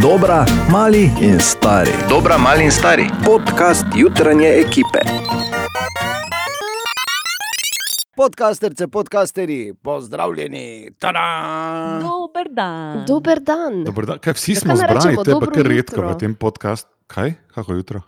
Dobra, mali in stari. Dobra, mali in stari. Podcast jutranje ekipe. Podcasterce, podcasteri, pozdravljeni. Tada! Dober dan. Dober dan. Dobar dan. Kaj, vsi smo kaj naj zbrani, te pa kar redko jutro. v tem podkastu. Kaj? Kako jutro?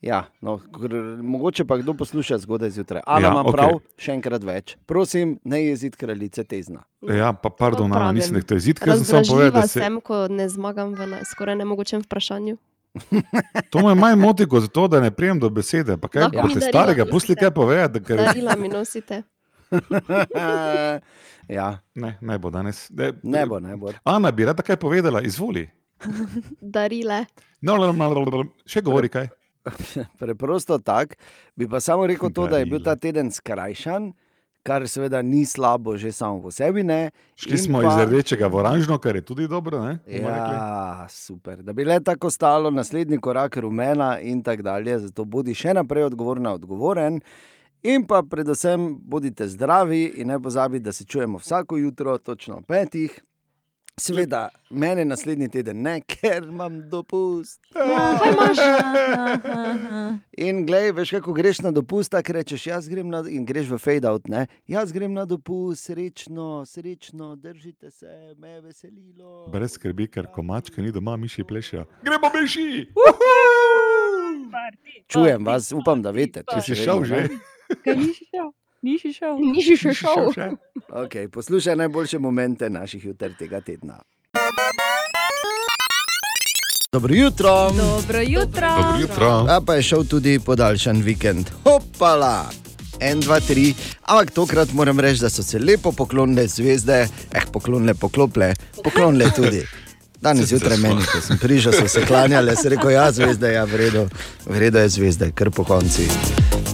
Ja, no, kr, mogoče pa kdo posluša zgodaj zjutraj. Ali Ja, imam okej. prav, še enkrat več. Prosim, ne jezid kraljice tezna. Ja, pa pardon, No, pravim. nisem da to izid, ker sem samo povedal, da se sem, ko ne zmagam v skoraj nemogočem vprašanju. to me manj moti kot to, da ne prijem do besede. Pa kaj, mi boste starega, pusti kaj povedati, ker Darila mi nosite. ja, ne, ne bo danes. Ne, ne bo, ne bo. Ana bi rada kaj povedala, izvoli. Darile. No, no, no, no, no, še govori kaj. Preprosto tako. Bi pa samo rekel to, da je bil ta teden skrajšan, kar seveda ni slabo, že samo po sebi. Ne. Šli In smo pa- iz rdečega v oranžno, kar je tudi dobro. Ne? bomo rekli. Ja, super. Da bi le tako stalo, naslednji korak rumena in tako dalje. Zato bodi še naprej odgovorna, odgovoren. In pa predvsem bodite zdravi in ne pozabite, da se čujemo vsako jutro, točno ob petih. Seveda, mene naslednji teden ne, ker imam dopust. Kaj imaš? In glej, veš, kako greš na dopust, tako rečeš, jaz grem na, in greš v fade out, ne? Jaz grem na dopust, srečno, srečno, držite se, me je veselilo. Brez skrbi, ker ko mačka ni doma, miši plešejo. Gremo miši! Čujem vas, upam, da veste. Če si šel že. Kaj nisi šel? Nisi šel. Nisi še šel šel. še? Okay, poslušaj najboljše momente naših jutr tega tedna. Dobro jutro. Dobro jutro. Dobro jutro. A pa je šel tudi podaljšan vikend. Hopala! En, dva, tri. Ampak tokrat moram reči, da so se lepo poklonile zvezde, eh, poklonile, poklople, poklonile tudi. Danes zjutraj meni, ko sem prišel, so se klanjale, se rekel, ja, zvezde, ja, vredo, vredo je zvezde, kar po konci.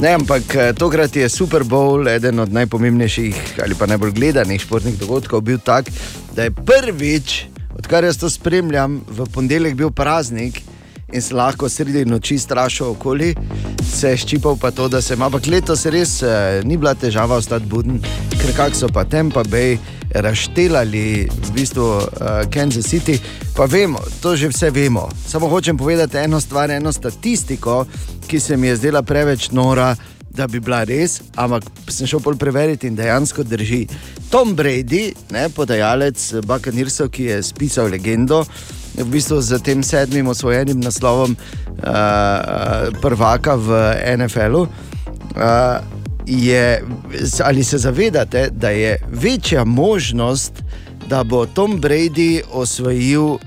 Ne, ampak eh, tokrat je Super Bowl eden od najpomembnejših ali pa najbolj gledanih športnih dogodkov bil tak, da je prvič, odkar jaz to spremljam, v ponedeljek bil praznik in se lahko sredi noči strašil okoli, se je ščipal pa to, da se ima, ampak letos res eh, ni bila težava ostati buden, ker kak so pa Tampa Bay razštelali v bistvu uh, Kansas City, pa vemo, to že vse vemo. Samo hočem povedati eno stvar, eno statistiko, ki se mi je zdela preveč nora. Da bi bila res, ampak sem šel pol preveriti in dejansko drži. Tom Brady, ne, podajalec Buccaneersov, ki je spisal legendo, v bistvu z tem sedmim osvojenim naslovom uh, prvaka v NFL-u. Uh, je, ali se zavedate, da je večja možnost, da bo Tom Brady osvojil uh,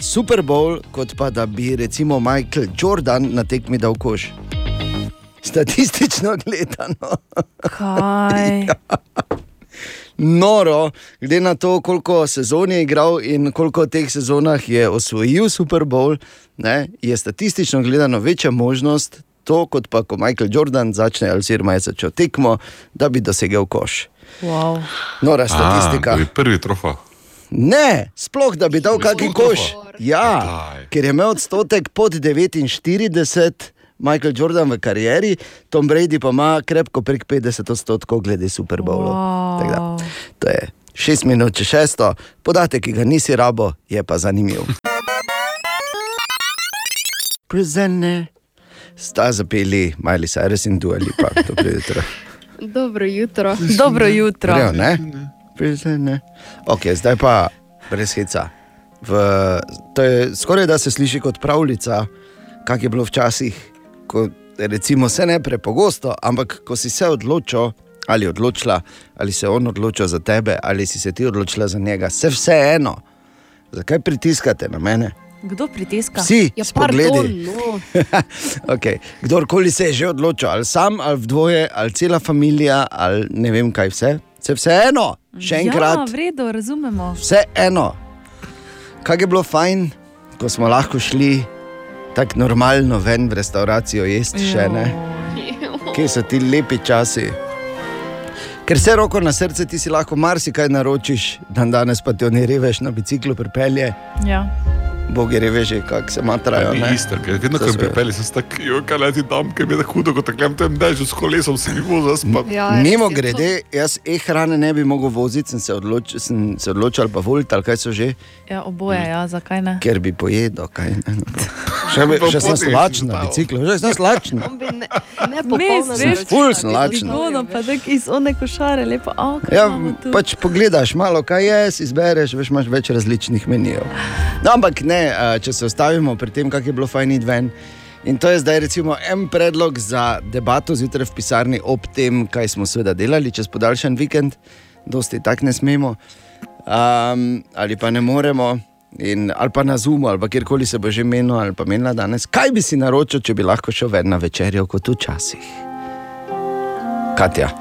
Super Bowl, kot pa da bi recimo Michael Jordan na tekmi dal koš? Statistično gledano. Kaj? Noro, glede na to, koliko sezon je igral in koliko v teh sezonah je osvojil Super Bowl, ne, je statistično gledano večja možnost, to kot pa ko Michael Jordan začne ali oziroma je začel tekmo, da bi dosegel koš. Wow. Nora A, statistika. to je prvi trofa. Ne, sploh da bi dal kakšen koš. Ja, ker je imel odstotek pod 49, Michael Jordan v karieri, Tom Brady pa ima krepko prek 50 odstotkov glede Super Bowlov. Tako da, Wow. To je 6 minut, če šesto, podatek, ki ga nisi rabo, je pa zanimiv. Prezene. Sta zapeli Miley Cyrus in Dua Lipa. Dobro jutro. Dobro jutro. Dobro jutro. Grejo, ne? Prezene. Ok, zdaj pa brez heca. V, to je skoraj da se sliši kot pravljica, kak je bilo včasih, ko recimo se ne prepogosto, ampak ko si se odločil ali odločila, ali se on odločil za tebe, ali si se ti odločila za njega, se vseeno. Zakaj pritiskate na mene? Kdo pritiska? Vsi, Ja, pardon, pogledi. no. okay. Kdorkoli se je že odločil, ali sam, ali dvoje, ali cela družina, ali ne vem kaj vse, se vseeno, še enkrat. Ja, v redu, razumemo. Vse eno. Kaj je bilo fajn, ko smo lahko šli tako normalno ven v restauracijo jesti, še ne. Kje so ti lepi časi? Ker se roko na srce ti si lahko marsikaj naročiš, dan danes pa ti oni reveš na biciklu pripelje. Ja. Bogi reveži, kako se matrajo. Ne. isto, ker vedno, ko sve. pripelje, sem tako, jo, kaj leti tam, ker mi je tako hudo, kot takle, tem dežju s kolesom si mi bo zaspal. Ja, Mimo je grede, jaz e-hrane ne bi mogel voziti, sem se, odloč, sem se odločil, pa voliti, ali kaj so že, Ja, oboje, ja, zakaj ne? ker bi pojedel. Kaj, ne, no. še, bi, še sem slačen na biciklu, že sem slačen. To bi ne, ne popolno veš, ful sem lačen. Ono pa tako iz one košare, lepo, a kaj Ja, imamo tu? pač pogledaš malo, kaj je, si izbereš, veš, imaš več različnih menijev. No, ampak ne, a, če se ostavimo pri tem, kako je bilo fajn iti ven. In to je zdaj recimo en predlog za debato zjutraj v pisarni ob tem, kaj smo seveda delali čez podaljšan vikend, dosti tak ne smemo, um, ali pa ne moremo. In, ali pa na Zumu, ali kjerkoli se bo že menil, ali pa menila danes. Kaj bi si naročil, če bi lahko šel ven na večerjo kot včasih? Katja.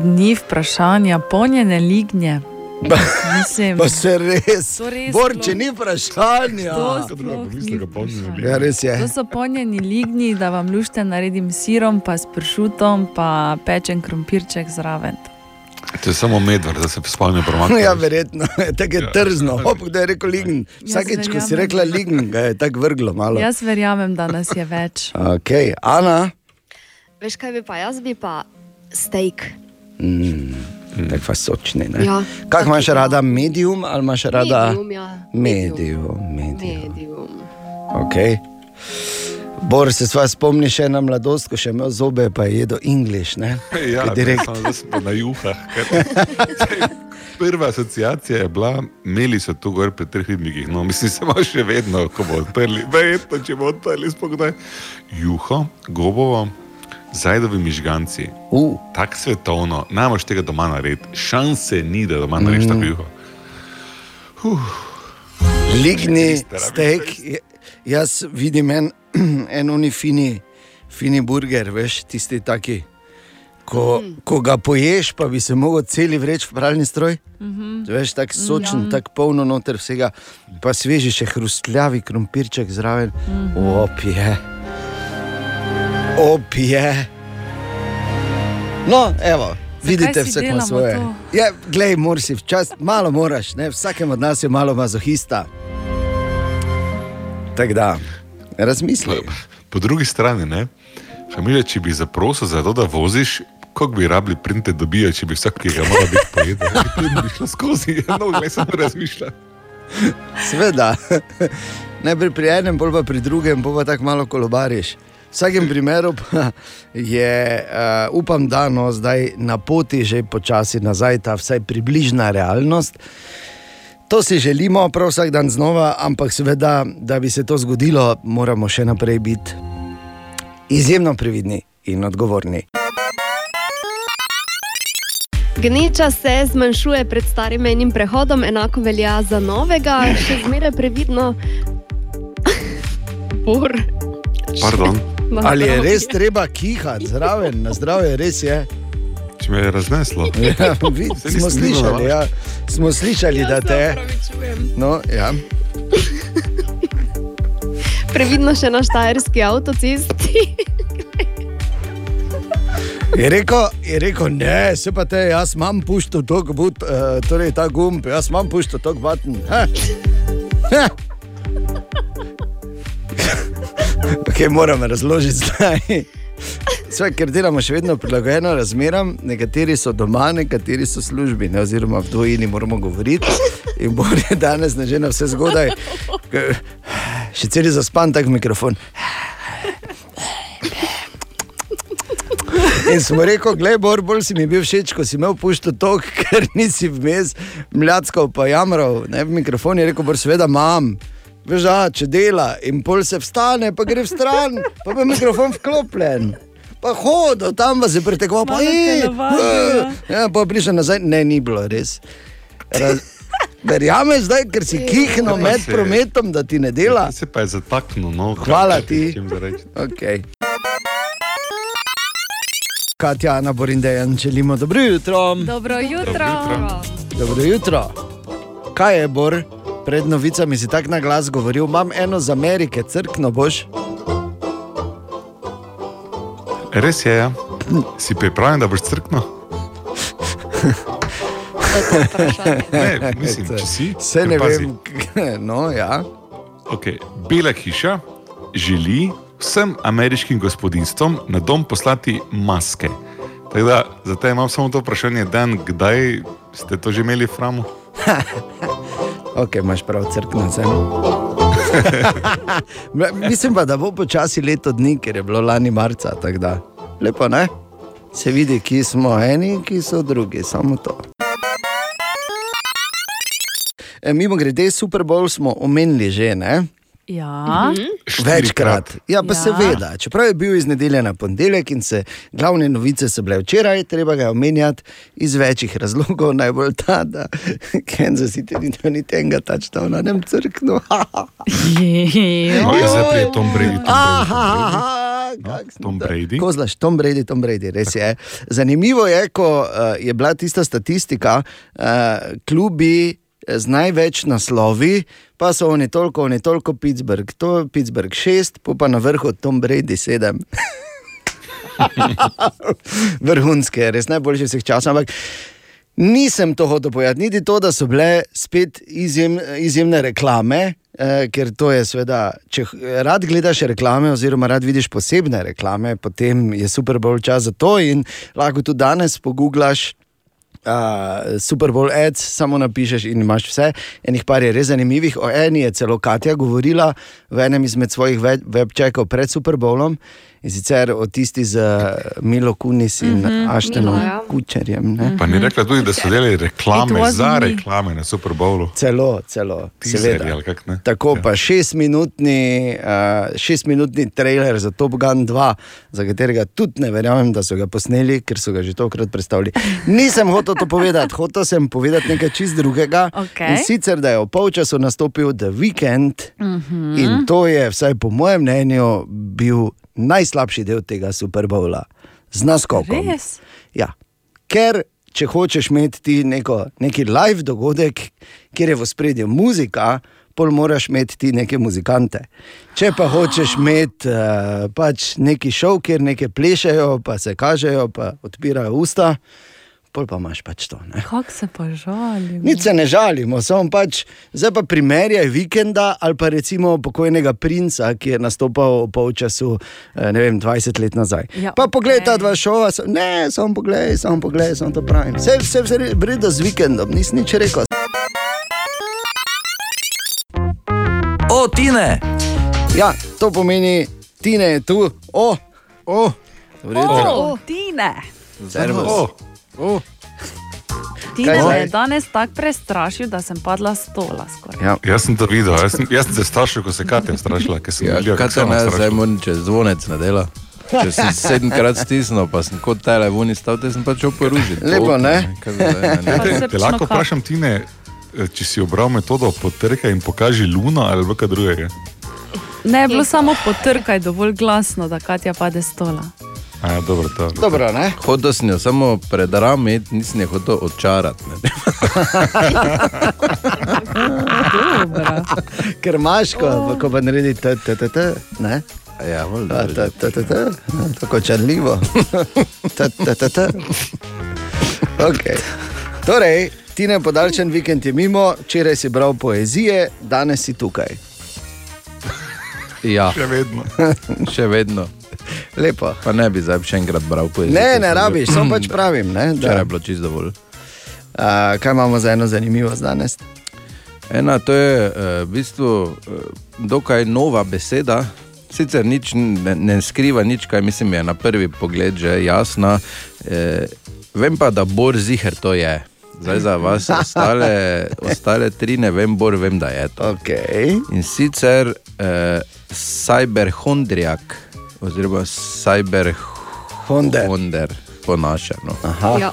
Ni vprašanja, ponjene lignje. Mislim, Pa se res, res Bor, sploh- če ni vprašanje. Ja, res je. To so ponjeni lignji, da vam lušte naredim sirom, pa s pršutom, pa pečen krompirček zraven. To je samo medved, da se spomnim premakniti. Ja, verjetno je tako Ja. trzno. Hop, kdo je rekel lign. Vsakeč, ko si rekla lign, ga je tako vrglo malo. Jaz verjamem, da nas je več. Ok, Ana. Veš kaj bi pa, jaz bi pa steak. Mm, tako pa sočni. Ne? Ja, Kak taki, imaš ja. rada, medium ali imaš rada? Medium, ja. Medium, medium. Medium. Okay. Bor se sva spomni še na mladost, ko še imel zobe, pa je jedel English. Ne? Ja, direkt. samo zdaj sem pa na juhah. Prva asociacija je bila, imeli so tu gor pri treh ribnikih, no mislim, se ima še vedno, ko bo odprli, verjetno, če bo odprli spogledaj. Juho, gobovo, zajdovi mižganci, Uh, tako svetovno, najmoš tega doma narediti, šanse ni, da doma narediš tako juho. Ligni a bi steak. Jaz vidim en, en oni fini, fini burger, veš, tisti taki. Ko, ko ga poješ, pa bi se lahko celi vreč v pralni stroj. Mm -hmm. Veš, tako sočen, Ja. tako polno noter vsega, pa sveži še hrustljavi krompirček zraven. Mm -hmm. Opije. Opije. No, evo. Vidite, si vse ima delamo svoje. to? Ja, glej, moraš si včasih, malo moraš, ne? vsakem od nas je malo mazohista. Tako da, razmisli. Po drugi strani, ne, Hamile, če bi zaprosil za to, da voziš, kako bi rabili printe dobijo, če bi vsak, ki ga mora biti pojedel, ne bi šlo skozi, no, gledaj, sem razmišljal. Sveda, najprej pri enem, bolj pa pri drugem, pa tako malo kolobariš. Vsakem primeru je, uh, upam, da no, zdaj na poti že počasi nazaj ta vsaj približna realnost. To si želimo prav vsak dan znova, ampak seveda, da bi se to zgodilo, moramo še naprej biti izjemno previdni in odgovorni. Gneča se zmanjšuje pred starim mejnim prehodom, enako velja za novega, še zmeraj previdno. Bor. Pardon, Ali je res treba kihati zraven, na zdravje, res je. če me je razneslo. Ja, smo slišali, ja, smo slišali da te je. No, ja. Previdno še na štajerski avtocesti. Je rekel, je rekel, ne, se pa te, jaz imam puščal tok, but, uh, torej ta gumb, jaz imam puščal tok button. Ha? Okay, moram razložiti zdaj. Sve, ker delamo še vedno prilagojeno razmeram, nekateri so doma, nekateri so službi, ne, oziroma v dvojini moramo govoriti. In bolj je danes, ne že na vse zgodaj, še celi zaspan tak mikrofon. In smo rekli, gledaj, Bor, bolj si mi bil všeč, ko si imel puščo tok, ker nisi vmes mljacko pa jamral. Ne, mikrofon je rekel, Bor, seveda imam. Veš, a, če dela in pol se vstane, pa gre v stran, pa je mikrofon vklopljen. Pa hodo, tam vas je pretekoval, pa je. telovadil, Ja, pa prišel nazaj, ne, ni bilo res. Raz, verjameš zdaj, ker si kihno med prometom, da ti ne dela. Se pa je zataknil, no. Hvala ti. Okay. Katja, Ana Borindejan, želimo dobro jutro. Dobro jutro. jutro. Dobro jutro. Kaj je, Bor? Pred novicami si tako na glas govoril, imam eno z Amerike, crkno boš. Res je, ja. Si pripravljen, da boš crkno? Ne, mislim, če si. Vse ne pazi, vem, no ja. Okay. Bela hiša želi vsem ameriškim gospodinstvom na dom poslati maske. Tako Da, zato imam samo to vprašanje, Dan, kdaj ste to že imeli v Framu? Ok, imaš prav, crkno sem. Mislim pa, da bo počasi leto dni, ker je bilo lani marca. Lepo, ne? Se vidi, ki smo eni, ki so drugi, samo to. E, mimo grede, Super Bowl smo omenili že, ne? Ja, Večkrat. Ja, pa Ja. ja. seveda. Čeprav je bil iz nedelje na ponedeljek in se glavne novice so bile včeraj, treba ga je omenjati iz večjih razlogov. Najbolj ta, da Kansas City ni imel niti enega tačta na nem crknu. No, je zdaj pri Tom Brady. Tom Tom Brady. Kozlaš, Tom Brady, Tom Brady, res je. Zanimivo je, ko uh, je bila tista statistika, uh, klubi z največ naslovi, pa so oni toliko, oni toliko, Pittsburgh, to Pittsburgh šest, pa pa na vrhu Tom Brady sedem. Vrhunske, res najboljši vseh časov. Ampak nisem to hotel povedati, niti to, da so bile spet izjem, izjemne reklame. Eh, ker to je, seveda, če rad gledaš reklame, oziroma rad vidiš posebne reklame, potem je super bolj čas za to. In lahko tudi danes poguglaš uh, Super Bowl ads, samo napišeš in imaš vse. Enih par je res zanimivih. O eni je celo Katja govorila v enem izmed svojih we- webčekov pred Super Bowlom. In sicer o tisti z eh, Milo Kunis in mm -hmm, Aštenom Milo, ja. Kučerjem. Ne? Pa ni rekla tudi, da so delali reklame za me. reklame na Super Bowlu. Celo, celo, ali kak ne? Tako Ja. pa šestminutni, uh, šestminutni trailer za Top Gun 2, za katerega tudi ne verjamem, da so ga posneli, ker so ga že tokrat predstavili. Nisem hotel to povedati, hotel sem povedati nekaj čist drugega. Okej. In sicer, da je v polčasu nastopil The Weekend uh -huh. in to je, vsaj po mojem mnenju, bil najslabši del tega Super Bowla. Z naskokom. res. Ja, ker če hočeš imeti ti neko, neki live dogodek, kjer je v spredju muzika, pol moraš imeti ti neke muzikante. Če pa hočeš imeti uh, pač neki šov, kjer nekaj plešejo, pa se kažejo, pa odpirajo usta, pol pa imaš pač to. Ne? Kako se pa žalim. Nič se ne žalimo, samo pač, zdaj pa primerjaj vikenda ali pa recimo pokojnega princa, ki je nastopal v polčasu, eh, ne vem, 20 let nazaj. Ja, pa poglej ta okej. dva šova, so, ne, samo poglej, samo poglej, samo to pravim. Vse, vse, vse vredo z vikendom, nisem nič rekel. O, Tine! Ja, to pomeni, Tine je tu, o, o, O, Tine. servus. O, O. Tine Kaj me zdaj? je danes tako prestrašil, da sem padla s stola skoraj. Ja. jaz sem to videl, jaz sem, jaz sem se strašil, ko se Katja strašila, ker sem Ja, videl, kaj kako te se ne, ona zdaj moram čez zvonec ne dela. Če sem sedemkrat stisnil, pa sem kot telefon stal, te sem pač oporužil. Lepo, ne? Pa se Te, te lahko počno vprašam, Tine, eh, če si obral metodo potrka in pokaži luno ali kaj drugega. Ne, je bilo samo potrkaj dovolj glasno, da Katja pade s stola. A, dobro, to. Dobro, ne? Hotel sem jo samo pred rami, nisem jo hotel. Dobro. Ker imaš, ko, ko pa naredi t, t, t, t, ne? Ja. No, Tako ta. Okay. Torej, ti ne podaljšan vikend je mimo, včeraj si bral poezije, danes si tukaj. Ja, Še vedno. še vedno. Lepo. Pa ne bi zdaj še enkrat bral poezijo. Ne, ne rabiš, samo pač pravim. Ne, Včeraj da, je bilo čisto dovolj. a, kaj imamo za eno zanimivost danes? Ena, to je eh, v bistvu eh, dokaj nova beseda. Sicer nič ne, ne skriva nič, kaj mislim, je na prvi pogled že jasna. E, vem pa, da Bor ziger to je. Zdaj za vas ostale, ostale tri ne vem, Bor vem, da je to. Okay. In sicer eh, cyberhondriak, oziroma cyberhonder, Honder. po naše. No. Aha, Ja.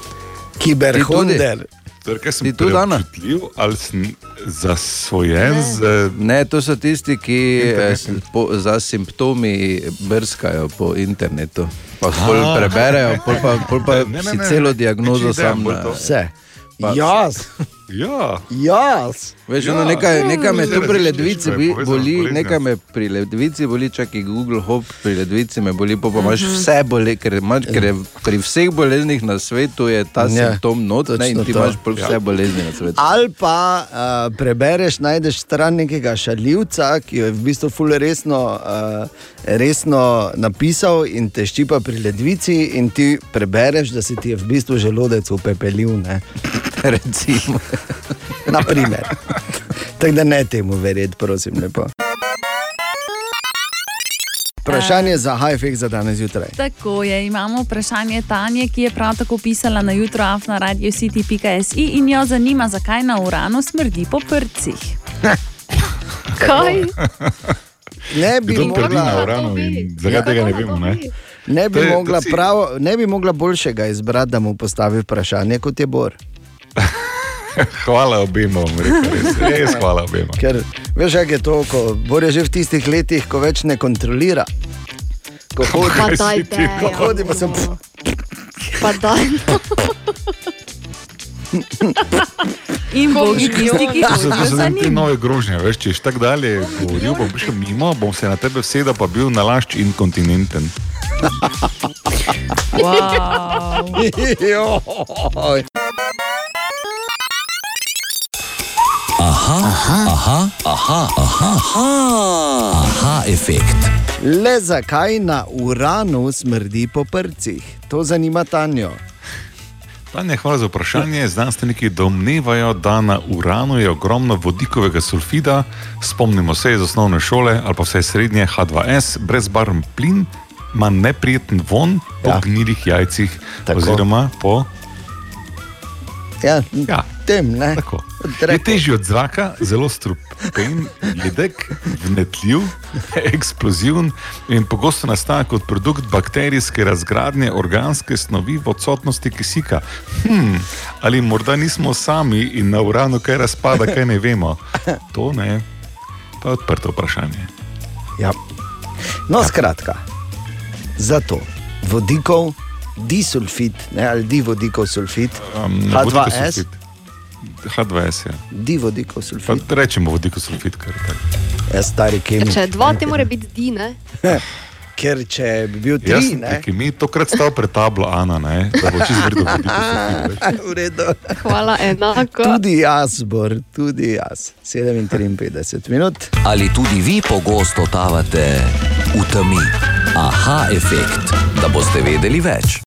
kiberhunder. Torej, kaj sem Ti tudi, preobčutljiv ali sem zasvojen z Ne, to so tisti, ki eh, po, za simptomi brskajo po internetu. Pa pol preberejo, pol pa, pol pa Ne, ne, si ne, celo ne, diagnozo sam. Vse. Pa- Jaz. Ja, Jaz. Veš, Ja. ja. nekaj, nekaj me tu pri ledvici boli, nekaj me pri ledvici boli, čakaj Google Hop, pri ledvici me boli, pa, imaš vse boli, ker, imaš, ker je pri vseh boleznih na svetu je ta Ja, ja, simptom not, ne, in ti to. imaš pol vse bolezni na svetu. Ali pa uh, prebereš, najdeš stran nekega šaljivca, ki jo je v bistvu ful resno, uh, resno napisal in te ščipa pri ledvici, in ti prebereš, da se ti je v bistvu želodec upepelil. Ne? Recimo. Naprimer. Tako da ne temu verjeti, prosim. Lepo. Vprašanje za high-fake za danes zjutraj. Tako je, imamo vprašanje Tanje, ki je prav tako pisala na jutro afna radio city.si in jo zanima, zakaj na uranu smrdi po prcih. Kaj? Ne bi kdo trdi na mogla, uranu in zakaj tega ne vemo? Ne? ne bi to mogla, si- prav, ne bi mogla boljšega izbrati, da mu postavi vprašanje kot je Bor. Hvala rekel, res, res hvala obema. Ker veš, kako je to, ko Bor je že v tistih letih, ko več ne kontrolira. Ko hodi, Pa Kaj dajte. ti? ko hodi pa sem. Pa daj. In bogi tisti, ki To so, za te njim. nove grožnje, veš, če tako dalje govoril, bom prišel mimo, bom se na tebe vsedel, pa bil nalašč inkontinenten. Wow. Joj. Aha, aha, aha, efekt. Le zakaj na uranu smrdi po prcih? To zanima Tanjo. Tanja, hvala za vprašanje. Znanstveniki domnevajo, da na uranu je ogromno vodikovega sulfida, spomnimo se iz osnovne šole ali pa vse srednje H2S, brezbarven plin, ima neprijeten von po Ja. ja. gnilih jajcih, Tako. oziroma po. Ja, Ja. tem. Je težji od zraka, zelo strupen, jedek, vnetljiv, eksploziven in pogosto nastaja kot produkt bakterijske razgradnje organske snovi v odsotnosti kisika. Hmm, ali morda nismo sami in na uranu kaj razpada, kaj ne vemo? To ne. To je odprto vprašanje. Ja. No, skratka, zato vodikov, disulfid, ne, ali divodikov sulfid, Um, H2S, sulfid. H2S, ja. divodikov Pa sulfid, rečemo vodiko sulfid, kar je tako. ja, stari kemik. Če dva, ti mora biti di, ne? Ker če bi bil tri, sem ne. ki mi tokrat stal pred tablo Ana, ne, da bo čez vrdo vodiko sulfid. veš. V redu. Hvala, enako. Tudi jaz, Bor, tudi jaz. 57 minut. Ali tudi vi pogosto totavate v temi? Aha, efekt, da boste vedeli več.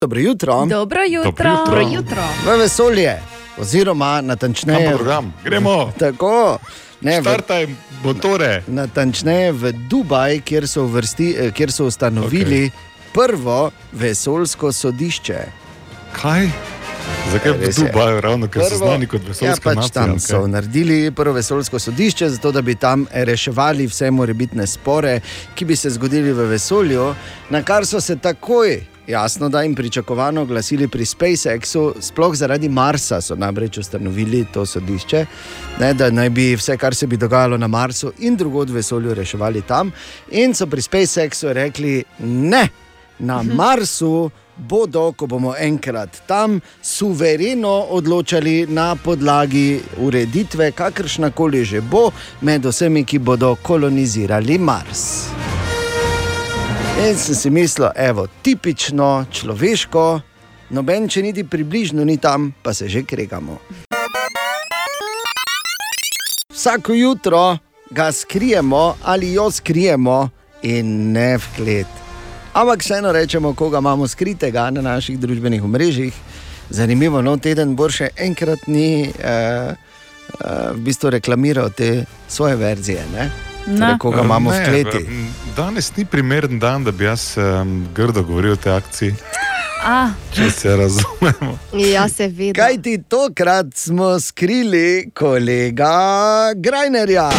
Dobro jutro. Dobro jutro. jutro. Dobro jutro. V vesolje, oziroma natančneje. Kam program? Gremo, Tako, ne, štartaj motore. natančneje v Dubaj, kjer so, vrsti, eh, kjer so ustanovili okay. prvo vesoljsko sodišče. Kaj? Zakaj v. Dubaju, ravno ker so znani kot ja, vesoljska pač nacija? tam ali so naredili prvo vesoljsko sodišče, zato da bi tam reševali vse morebitne spore, ki bi se zgodili v vesolju, na kar so se takoj. Jasno, da jim pričakovano oglasili pri SpaceXu, sploh zaradi Marsa so namreč ustanovili to sodišče, ne, da naj bi vse, kar se bi dogajalo na Marsu in drugod v vesolju, reševali tam. In so pri SpaceXu rekli: ne, na Marsu bodo, ko bomo enkrat tam, suvereno odločali na podlagi ureditve, kakršna koli že bo, med vsemi, ki bodo kolonizirali Mars. In sem si mislil, evo, tipično človeško, noben, če niti približno ni tam, pa se že kregamo. Vsako jutro ga skrijemo ali jo skrijemo in ne v klet. Ampak vseeno rečemo, koga imamo skritega na naših družbenih omrežjih. Zanimivo, no, teden bo še enkrat ni eh, eh, v bistvu reklamiral te svoje verzije. Ne? Na. Torej, koga imamo v kleti. Danes ni primeren dan, da bi jaz um, grdo govoril o tej akciji, A, če se razumemo. Ja, seveda. Kaj ti tokrat smo skrili, kolega Grajnerja?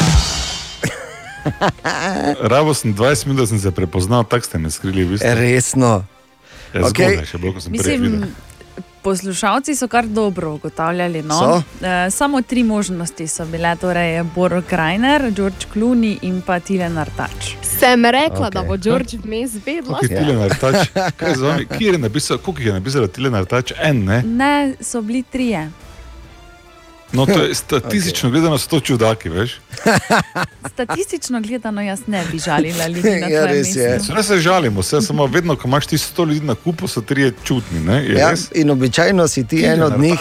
Rabo sem 20 minut, da sem se prepoznal, tako ste me skrili. V bistvu. Resno. Ja, okej. zgodaj, še bolj, ko sem mislim. Poslušalci so kar dobro ugotavljali. No? So? E, samo tri možnosti so bile, torej Bor Krajner, George Clooney in pa Tilen Artač. Sem rekla, Ok. okay. da bo George vmes vedela. Kaj je Tilen Artač? Kaj z vami? Kje je napisal, koliko je napisal Tilen Artač? En, ne? Ne, so bili trije. No, to je statistično gledano so to čudaki, veš? Statistično gledano, jaz ne bi žalila ljudi na Ja, res je. Ne se žalimo, vse samo vedno, ko imaš ti 100 ljudi na kupu, so trije čutni, ne? Je Ja, res? in običajno si ti Tilen en od njih.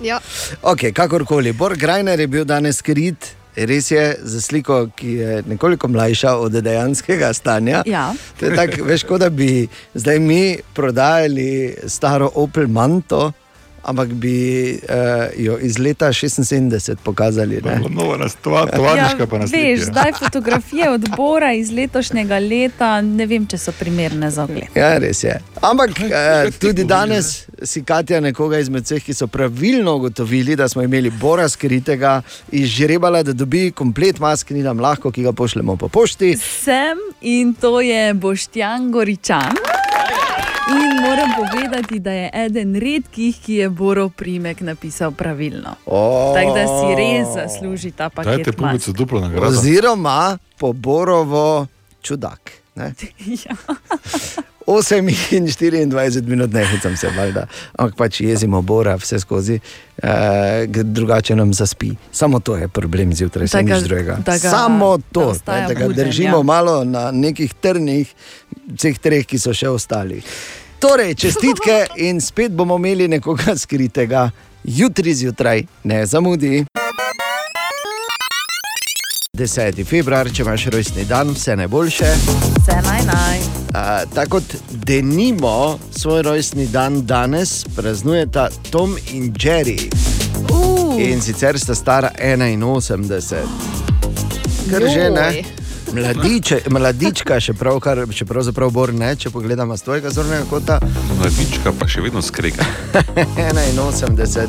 Ja. Ok, kakorkoli. Bor Grajner je bil danes skrit, res je za sliko, ki je nekoliko mlajša od dejanskega stanja. Ja. To je tako, veš, kot da bi zdaj mi prodajali staro Opel Manto, ampak bi uh, jo iz leta 76 pokazali. Nova nas, tova, tovarniška pa nas Ja, veš, zdaj fotografije odbora iz letošnjega leta, ne vem, če so primerne za ogled. Ja, res je. Ampak eh, ti tudi danes si Katja nekoga izmed vseh, ki so pravilno ugotovili, da smo imeli Bora skritega, izžrebala, da dobi komplet mask, ni nam lahko, ki ga pošljemo po pošti. Sem in to je Boštjan Goričan. In moram povedati, da je eden redkih, ki je Borov primek napisal pravilno. Oh. Tako da si res zasluži ta paket. Dajte pubico duplo nagrado. Oziroma po Borovo čudak. Ja. 8 in 24 minut, ne hecam se, valjda. ampak pač jezimo Bora vse skozi, eh, drugače nam zaspi. Samo to je problem zjutraj, se Da nič drugega. da ga- Samo da to, ostaja ne, da ga buden, držimo ja. malo na nekih trnih, vseh treh, ki so še ostali. Torej, čestitke in spet bomo imeli nekoga skritega, jutri zjutraj, ne zamudi. 10. februar, če imaš rojstni dan, vse najboljše. Vse naj naj. Uh, tako kot denimo svoj rojstni dan danes praznujeta Tom in Jerry. Uh, In sicer sta stara 81, kar že ne. Mladiče, mladička, še prav, kar, še pravzaprav bor ne, če pogledamo z tvojega zornega kota. Mladička pa še vedno skrega. 81.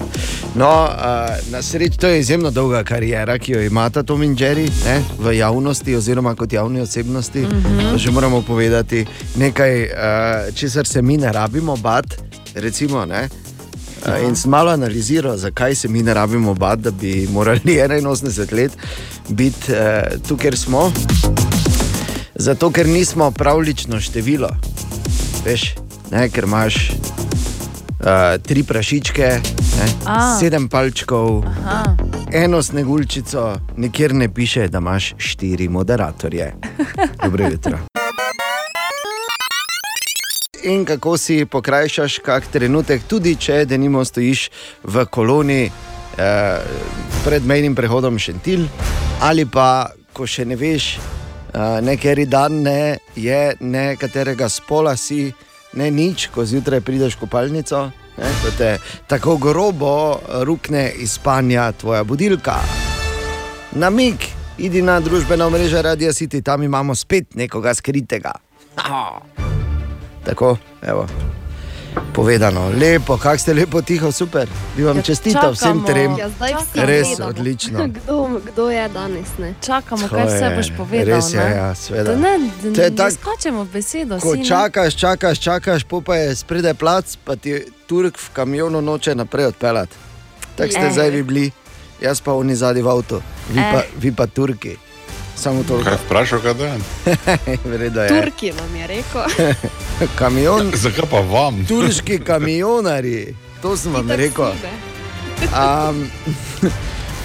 No, uh, na srečo to je izjemno dolga karijera, ki jo imata Tom in Jerry ne, v javnosti, oziroma kot javni osebnosti. -huh. To že moramo povedati nekaj, uh, česar se mi ne rabimo bati. Recimo, ne, Uh, in sem malo analiziral, zakaj se mi ne rabimo bati, da bi morali 81 let biti uh, tu, kjer smo. Zato, ker nismo pravlično število. Veš, ne, ker imaš uh, tri prašičke, ne, A. sedem palčkov, aha. eno sneguljčico, nikjer ne piše, da imaš štiri moderatorje. Dobro jutro. In kako si pokrajšaš kak trenutek, tudi če denimo stojiš v koloni eh, pred mejnim prehodom Šentil, ali pa ko še ne veš, eh, nekeri dan ne je, ne katerega spola si, ne nič, ko zjutraj prideš v kopalnico, ne, ko te tako grobo rukne iz spanja tvoja budilka. Namig, idi na družbeno mrežo Radio City, tam imamo spet nekoga skritega. Tako, evo. Povedano, lepo, kak ste lepo tiho, super. Bi vam Ja, čestital vsem trem. Ja, Res gledamo. odlično. Kdo, kdo je danes? Ne? Čakamo, To kaj vse je- boš povedal. Res je, ne? ja, seveda. Da ne, da ne tak- skačemo v besedo. Ko si, ne. čakaš, čakaš, čakaš, pa je spredaj plac, pa ti Turk v kamionu noče naprej odpeljati. Tako ste Eh. zdaj vi bili, jaz pa oni zadnji v avtu, vi, Eh. pa, vi pa Turki. Samo to, Kaj vprašal, kaj da? vredo je. Turki nam je rekel. Kamion, Zakaj pa vam? turški kamionari, to sem vam rekel. Um,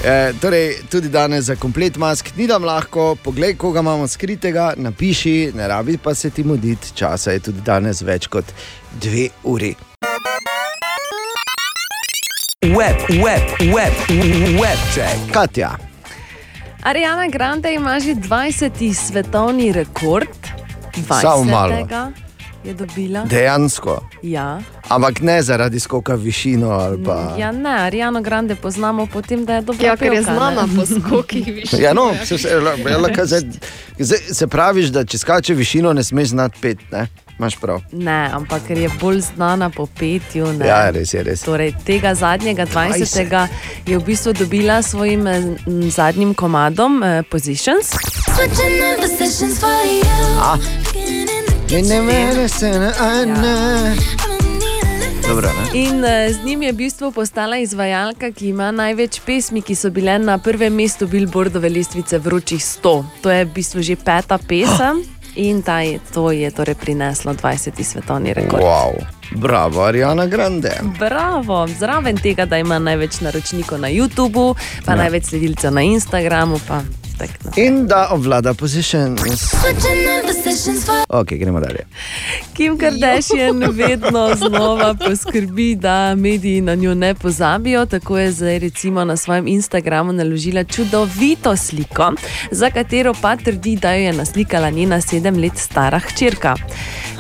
eh, torej, tudi danes za komplet mask ni nam lahko, poglej, koga imamo skritega, napiši, ne rabi pa se ti muditi, časa je tudi danes več kot dve uri. Web, web, web, web check. Katja, Ariana Grande ima že 20. svetovni rekord. 20. Samo malo. Je dobila. dejansko, Ja. ampak ne zaradi skoka v višino ali pa. ja, ne, Ariano Grande poznamo po tem, da je dobra. Ja, ker je pevka, ne. znana po skokih više. Ja, no, se, se, ja, lahko zdaj, zdaj se praviš, da če skače višino, ne smeš znati pet, ne? Imaš prav. Ne, ampak ker je bolj znana po petju. Ne. Ja, res je, res. Torej, tega zadnjega 20. je v bistvu dobila s svojim eh, zadnjim komadom uh, Positions. In ne mene se ne, a ne. Dobro. Ne? In eh, z njim je v bistvu postala izvajalka, ki ima največ pesmi, ki so bile na prvem mestu Billboardove lestvice Vročih 100. To je v bistvu že peta pesem in ta je, to je torej prineslo 20. svetovni rekord. Wow. Bravo, Ariana Grande. Bravo, zraven tega, da ima največ naročnikov na YouTubu, pa ja. največ sledilcev na Instagramu. Pa tak, no. In da obvlada positions. Ok, gremo dalje. Kim Kardashian vedno znova poskrbi, da mediji na njo ne pozabijo. Tako je zdaj recimo na svojem Instagramu naložila čudovito sliko, za katero pa trdi, da jo je naslikala njena sedem let stara hčerka.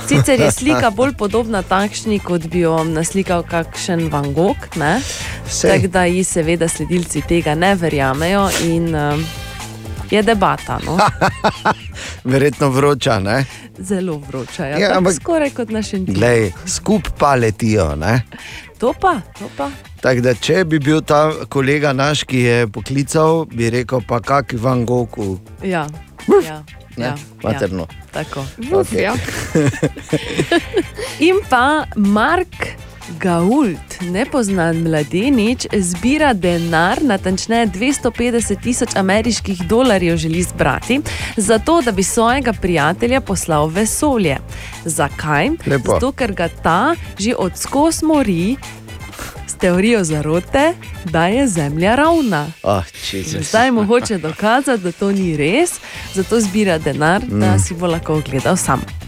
Sicer je slika bolj podobna takšni, kot bi jo naslikal kakšen Van Gogh, tako da ji seveda sledilci tega ne verjamejo in uh, je debata. No? Verjetno vroča, ne? Zelo vroča, ja, Ja, ampak- skoraj kot naš entin. Glej, skup pa letijo, ne? To pa, to pa. Tako da, če bi bil ta kolega naš, ki je poklical, bi rekel, pa kak Van Gogh, Ja, ja, ne? ja, Materno. Ja, tako. Uf, Okej. ja. In pa Mark Gault, nepoznan mladenič, zbira denar, natančneje 250 tisoč ameriških dolarjev želi zbrati, zato da bi svojega prijatelja poslal v vesolje. Zakaj? Lepo. Zato, ker ga ta že od skos mori teorijo zarote, da je Zemlja ravna. Oh, Zdaj mu hoče dokazati, da to ni res, zato zbira denar, mm. da si bo lahko ogledal sam.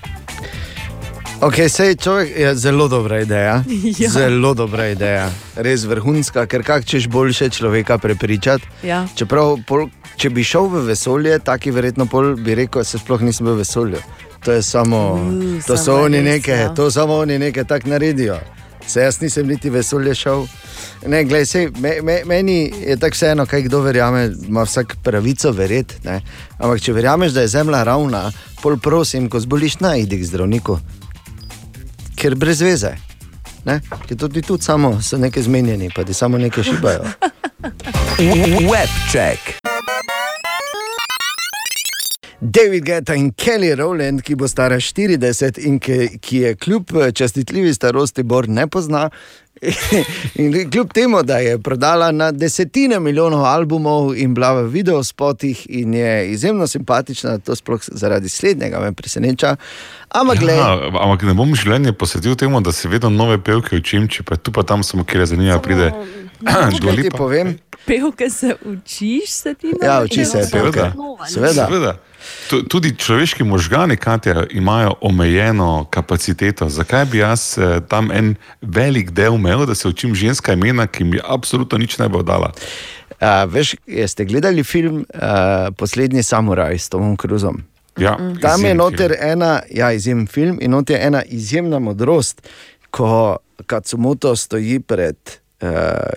Ok, sej človek je zelo dobra ideja. Ja. Zelo dobra ideja, res vrhunska, ker kak češ boljše človeka prepričati. Ja. Čeprav, pol, če bi šel v vesolje, taki verjetno pol bi rekel, se sploh nisem v vesolju. To je samo, Uh, to so samo oni res, nekaj, ja. to samo oni nekaj tak naredijo. Se jaz nisem niti vesolje šel. Ne, glej, sej, me, me, meni je tako vseeno, kaj kdo verjame, ima vsak pravico verjeti. ne. Ampak če verjameš, da je zemlja ravna, pol prosim, ko zboliš, naj idi k zdravniku ker brez veze. Ne? Ker tudi tu samo so nekaj zmenjeni, pa ti samo nekaj šibajo. Webcheck. David Geta in Kelly Rowland, ki bo stara 40 in ki, ki je kljub častitljivi starosti Bor ne pozna. In kljub temu, da je prodala na desetine milijonov albumov in bila v videospotih in je izjemno simpatična, to sploh zaradi slednjega me preseneča. Ampak, Ja, ampak ne bom življenje posvetil temu, da se vedno nove pevke učim, če pa tu pa tam samo, kjer je zanimivo, pride kaj ti povem? Pevke se učiš, se ti ne Ja, uči se, Seveda. pevke. Seveda. Seveda. Tu- Tudi človeški možgani, Katja, imajo omejeno kapaciteto. Zakaj bi jaz eh, tam en velik del imel, da se učim ženska imena, ki mi absolutno nič ne bo dala? A, veš, ste gledali film uh, Poslednji samuraj s Tomom Cruzom? Ja, Tam je noter film. ena, ja, izjemen film in noter je ena izjemna modrost, ko Katsumoto stoji pred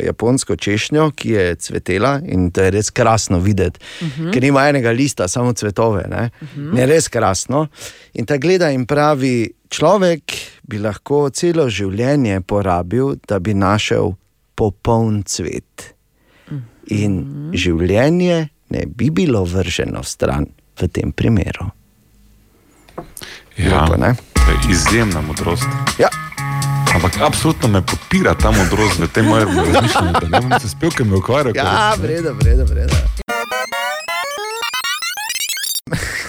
japonsko češnjo, ki je cvetela in to je res krasno videti, uh -huh. ker nima enega lista, samo cvetove. Ne? Uh -huh. Je res krasno. In ta gleda in pravi, človek bi lahko celo življenje porabil, da bi našel popoln cvet. In življenje ne bi bilo vrženo v stran v tem primeru. Ja, Lepo, izjemna modrost. Ja. Ampak absolutno me podpira ta modrost v tem mojem razmišljanju, da ne bom se s pevkami ukvarjal. ker- Ja, vreda, vreda, vreda.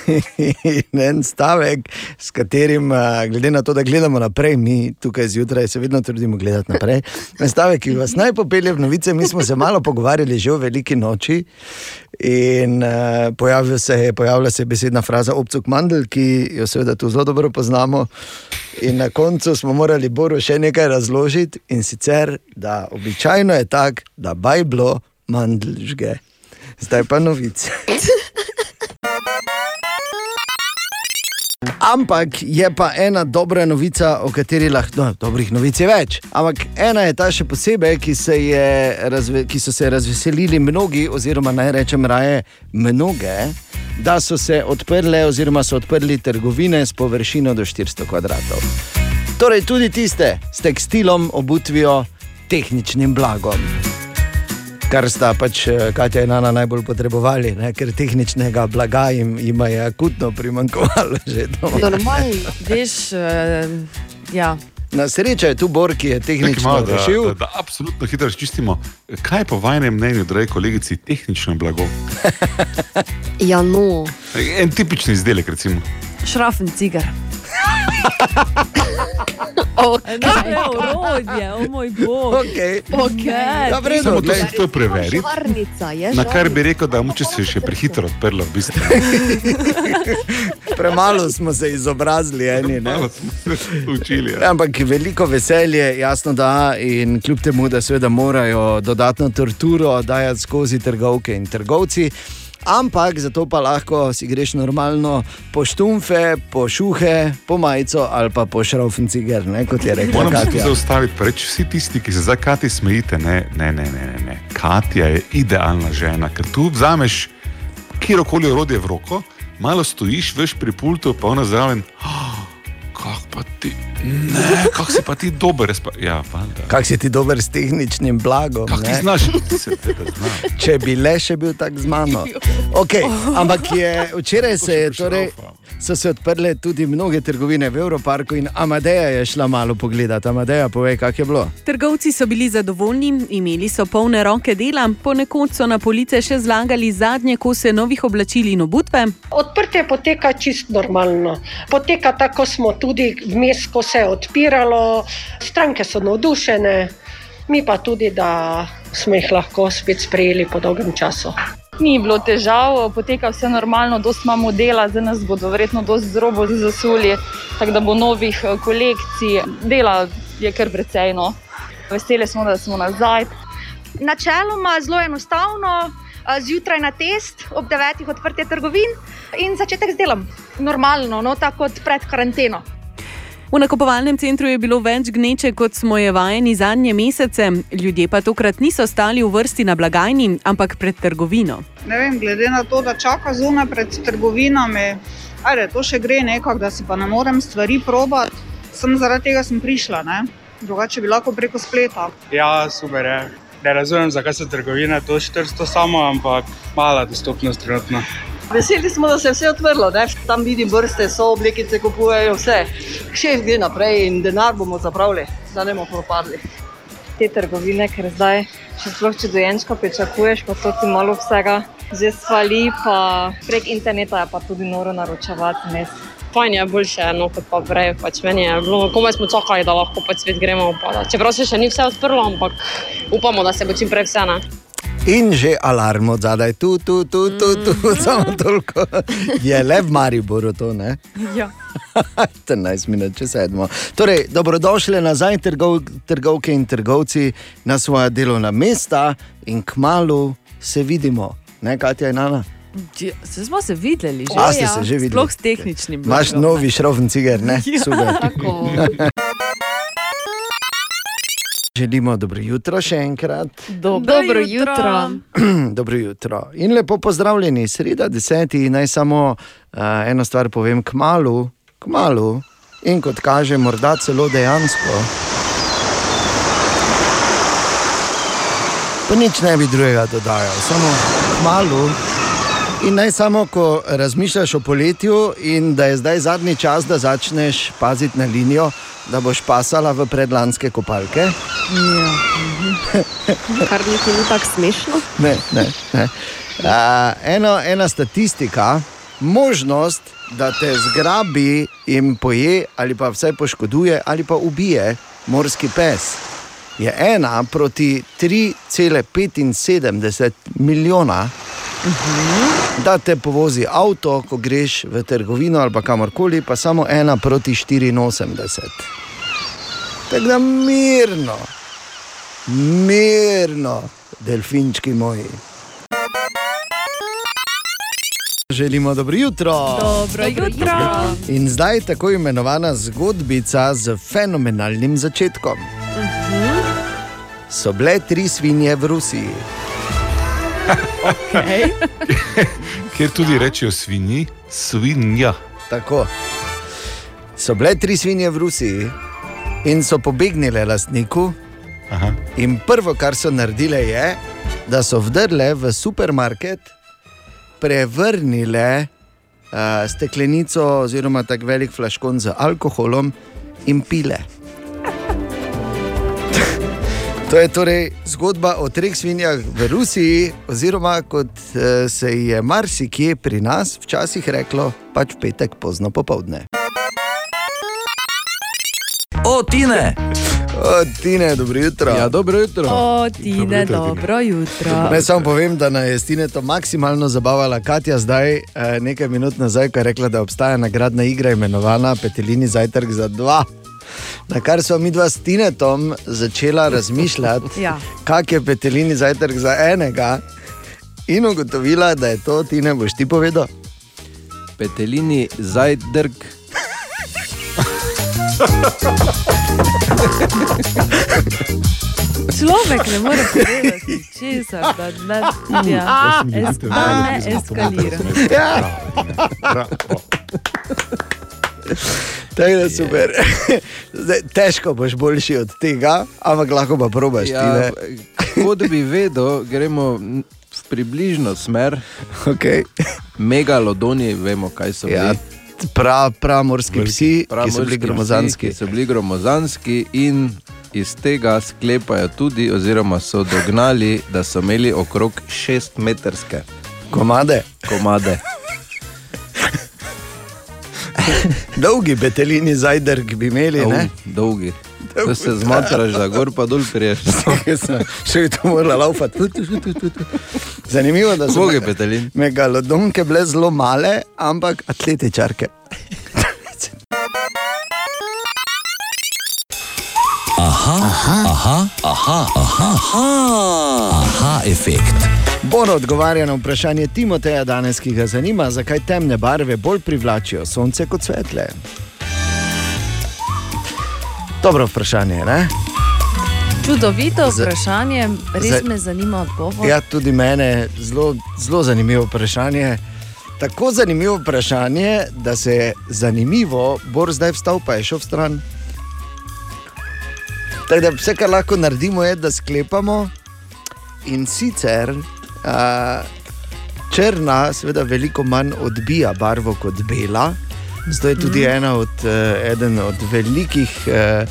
In en stavek, s katerim, glede na to, da gledamo naprej, mi tukaj zjutraj se vedno trudimo gledati naprej. En stavek, ki vas naj popelje v novice, mi smo se malo pogovarjali že o veliki noči. In uh, pojavil se je, pojavila se je besedna fraza obcuk mandel, ki jo seveda tu zelo dobro poznamo. In na koncu smo morali Boru še nekaj razložiti in sicer, da običajno je tako, da bajblo mandl žge. Zdaj pa novice. Ampak je pa ena dobra novica, o kateri lahko, no, dobrih novic je več. Ampak ena je ta še posebej, ki, se je razve, ki so se razveselili mnogi, oziroma naj rečem raje mnoge, da so se odprle, oziroma so odprli trgovine s površino do 400 kvadratov. Torej, tudi tiste s tekstilom, obutvijo, tehničnim blagom. Kar sta pač eh, Katja in Ana najbolj potrebovali, ne? ker tehničnega blaga jim, jim je akutno primankovalo. Normalno. Veš, uh, ja. Na srečo je tu Bor, ki je tehnično malo, da, rešil. da, da absolutno hitro razčistimo. Kaj je po vašem mnenju, dragi kolegici, tehnično blago? Ja, no. En tipični izdelek, recimo. Šrafen cigar. Okay. Ne, ne, orodje, o moj bog. Okay. Okay. Ja, v redu, Samo to to preveriti. Žarnica je Na kar bi rekel, da moče se je še prehitro odprlo, v bistvu. Premalo smo se izobrazili, eni. Ne? Malo smo se učili. Ja, Ampak veliko veselje, jasno da, in kljub temu, da seveda morajo dodatno torturo dajati skozi trgovke in trgovci. Ampak zato pa lahko si greš normalno po štumfe, po šuhe, po majico ali pa po šraufen cigar, ne, kot je rekla Moram se Katja. zaustaviti, pa reči vsi tisti, ki se za Kati smejite. Ne, ne, ne, ne, ne, ne. Katja je idealna žena, ker tu vzameš kjerkoli orodje v roko, malo stojiš, veš pri pultu, pa ona zraven. Oh, Kako pa ti, ne, kako si pa ti dober, pa, ja, valjda. Kak si ti dober s tehničnim blagom? Kako ti znaš, ti se tega znaš. Če bi le še bil tak z mano. Okay, ampak je, včeraj se je, torej, so se odprle tudi mnoge trgovine v Evroparku in Amadeja je šla malo pogledati. Amadeja, povej, kak je bilo. Trgovci so bili zadovoljni, imeli so polne roke dela, ponekod so na police še zlagali zadnje kose novih oblačil in obutve. Odprtje poteka čist normalno. Poteka tako, smo tudi vmes, ko se je odpiralo, stranke so navdušene, mi pa tudi, da smo jih lahko spet sprejeli po dolgem času. Ni bilo težav, poteka vse normalno, dosti imamo dela, za nas bodo verjetno dosti z robo zasuli, tako da bo novih eh, kolekcij. Dela je kar precej. No. Veseli smo, da smo nazaj. Načeloma zelo enostavno, a, zjutraj na test, ob 9. odprtje trgovin in začetek z delom. Normalno, no, tako kot pred karanteno. V nakupovalnem centru je bilo več gneče, kot smo je vajeni zadnje mesece. Ljudje pa tokrat niso stali v vrsti na blagajni, ampak pred trgovino. Ne vem, glede na to, da čaka zunaj pred trgovinami, ajde, to še gre nekako, da si pa ne morem stvari probati. Sem zaradi tega sem prišla, ne? drugače bi lahko preko spleta. Ja, super je. Ne razumem, zakaj so trgovine to 400 samo, ampak mala dostopnost trenutno. Veseli smo, da se je vse odprlo, ne? tam vidim vrste, so oblekice, kupujejo vse. Še gre naprej in denar bomo zapravili, da ne bomo propadli. Te trgovine, ker zdaj, če sploh če dojenčka pričakuješ, pa to ti malo vsega že svali, pa prek interneta je pa tudi noro naročevati. Mes. Fajn je boljše, no, kot pa prej. Pač meni je bilo, komaj smo čakali, da lahko pač svet gremo. Pa, čeprav se še ni vse odprlo, ampak upamo, da se bo čim prej vse. Ne? In že alarm od zadaj, tu, tu, tu, tu, tu mm. samo toliko. Je le v Mariboru to, ne? Ja. 14 minut, če sedmo. Torej, dobrodošli nazaj, trgov, trgovke in trgovci, na svoja delovna mesta in k malu se vidimo. Ne, Katja in Ana? Ja, Se smo se videli že. A ste se že videli? Sploh s tehničnim. Blagom. novi šrofen cigar, ne? Ja, Super. Želimo dobro jutro še enkrat. Dobro, Dobro jutro. jutro. dobro jutro. In lepo pozdravljeni, sreda deseti. Naj samo uh, eno stvar povem, k malu, k malu in kot kaže, morda celo dejansko. Pa nič ne bi drugega dodajal, samo k malu. In naj samo, ko razmišljaš o poletju in da je zdaj zadnji čas, da začneš paziti na linijo, da boš pasala v predlanske kopalke. Kar niti ni tako smešno. Ne, ne, ne. A, eno, ena statistika, možnost, da te zgrabi in poje, ali pa vsaj poškoduje, ali pa ubije morski pes, je ena proti 3,75 milijona. Da te povozi avto, ko greš v trgovino ali pa kamorkoli, pa samo ena proti 84. Tako da mirno, mirno, delfinčki moji. Želimo dobro jutro. Dobro jutro. In zdaj tako imenovana zgodbica z fenomenalnim začetkom. So bile tri svinje v Rusiji. Okay. Ker tudi rečejo svinji, svinja. Tako. So bile tri svinje v Rusiji in so pobegnile lastniku. Aha. In prvo, kar so naredile, je, da so vdrle v supermarket, prevrnile uh, steklenico oziroma tako velik flaškon z alkoholom in pile. To je torej zgodba o treh svinjah v Rusiji, oziroma kot eh, se je marsikje pri nas včasih reklo, pač v petek pozno popovdne. O, Tine! O, Tine, dobro jutro. Ja, dobro jutro. O, Tine, dobro jutro. Naj samo povem, da nas je s Tine to maksimalno zabavala Katja zdaj, eh, nekaj minut nazaj, ko je rekla, da obstaja nagradna igra imenovana Petelini zajtrk za dva. Na kar smo mi dva s Tinetom začela razmišljati, Ja. kak je Petelini zajtrk za enega, in ugotovila, da je to Tine, boš ti povedal. Petelini zajdrk. Človek ne more povedati česar, da ne, ja, es, da ne eskalira. Ja. Tako da super. Zdaj, težko boš boljši od tega, ampak lahko pa probaš. Ja, kot bi vedel, gremo v približno smer. Okay. Megalodoni, vemo, kaj so Ja, bili. prav, pramorski psi, ki so bili psi, gromozanski. Ki so bili gromozanski in iz tega sklepajo tudi, oziroma so dognali, da so imeli okrog 6 metrske komade. komade. Dolgi betelini zajdrk bi imeli, Au, ne? dolgi. Da se zmatraš, da gor pa dol priješ. Še bi to morala laufati. Zanimivo, da so Ubogi me- petelin. megalodonke bile zelo male, ampak atletičarke. Aha, aha, aha, aha, aha, aha, aha efekt. Bor odgovarja na vprašanje Timoteja danes, ki ga zanima, zakaj temne barve bolj privlačijo sonce kot svetle. Dobro vprašanje, ne? Čudovito vprašanje, res za- me zanima odgovor. Ja, tudi mene zelo, zelo zanimivo vprašanje. Tako zanimivo vprašanje, da se je zanimivo, Bor zdaj vstal, pa je šel v stran. Tako da vse, kar lahko naredimo, je, da sklepamo. In sicer a, črna, seveda, veliko manj odbija barvo kot bela. Zato je tudi mm. ena, od, eh, eden od velikih, eh,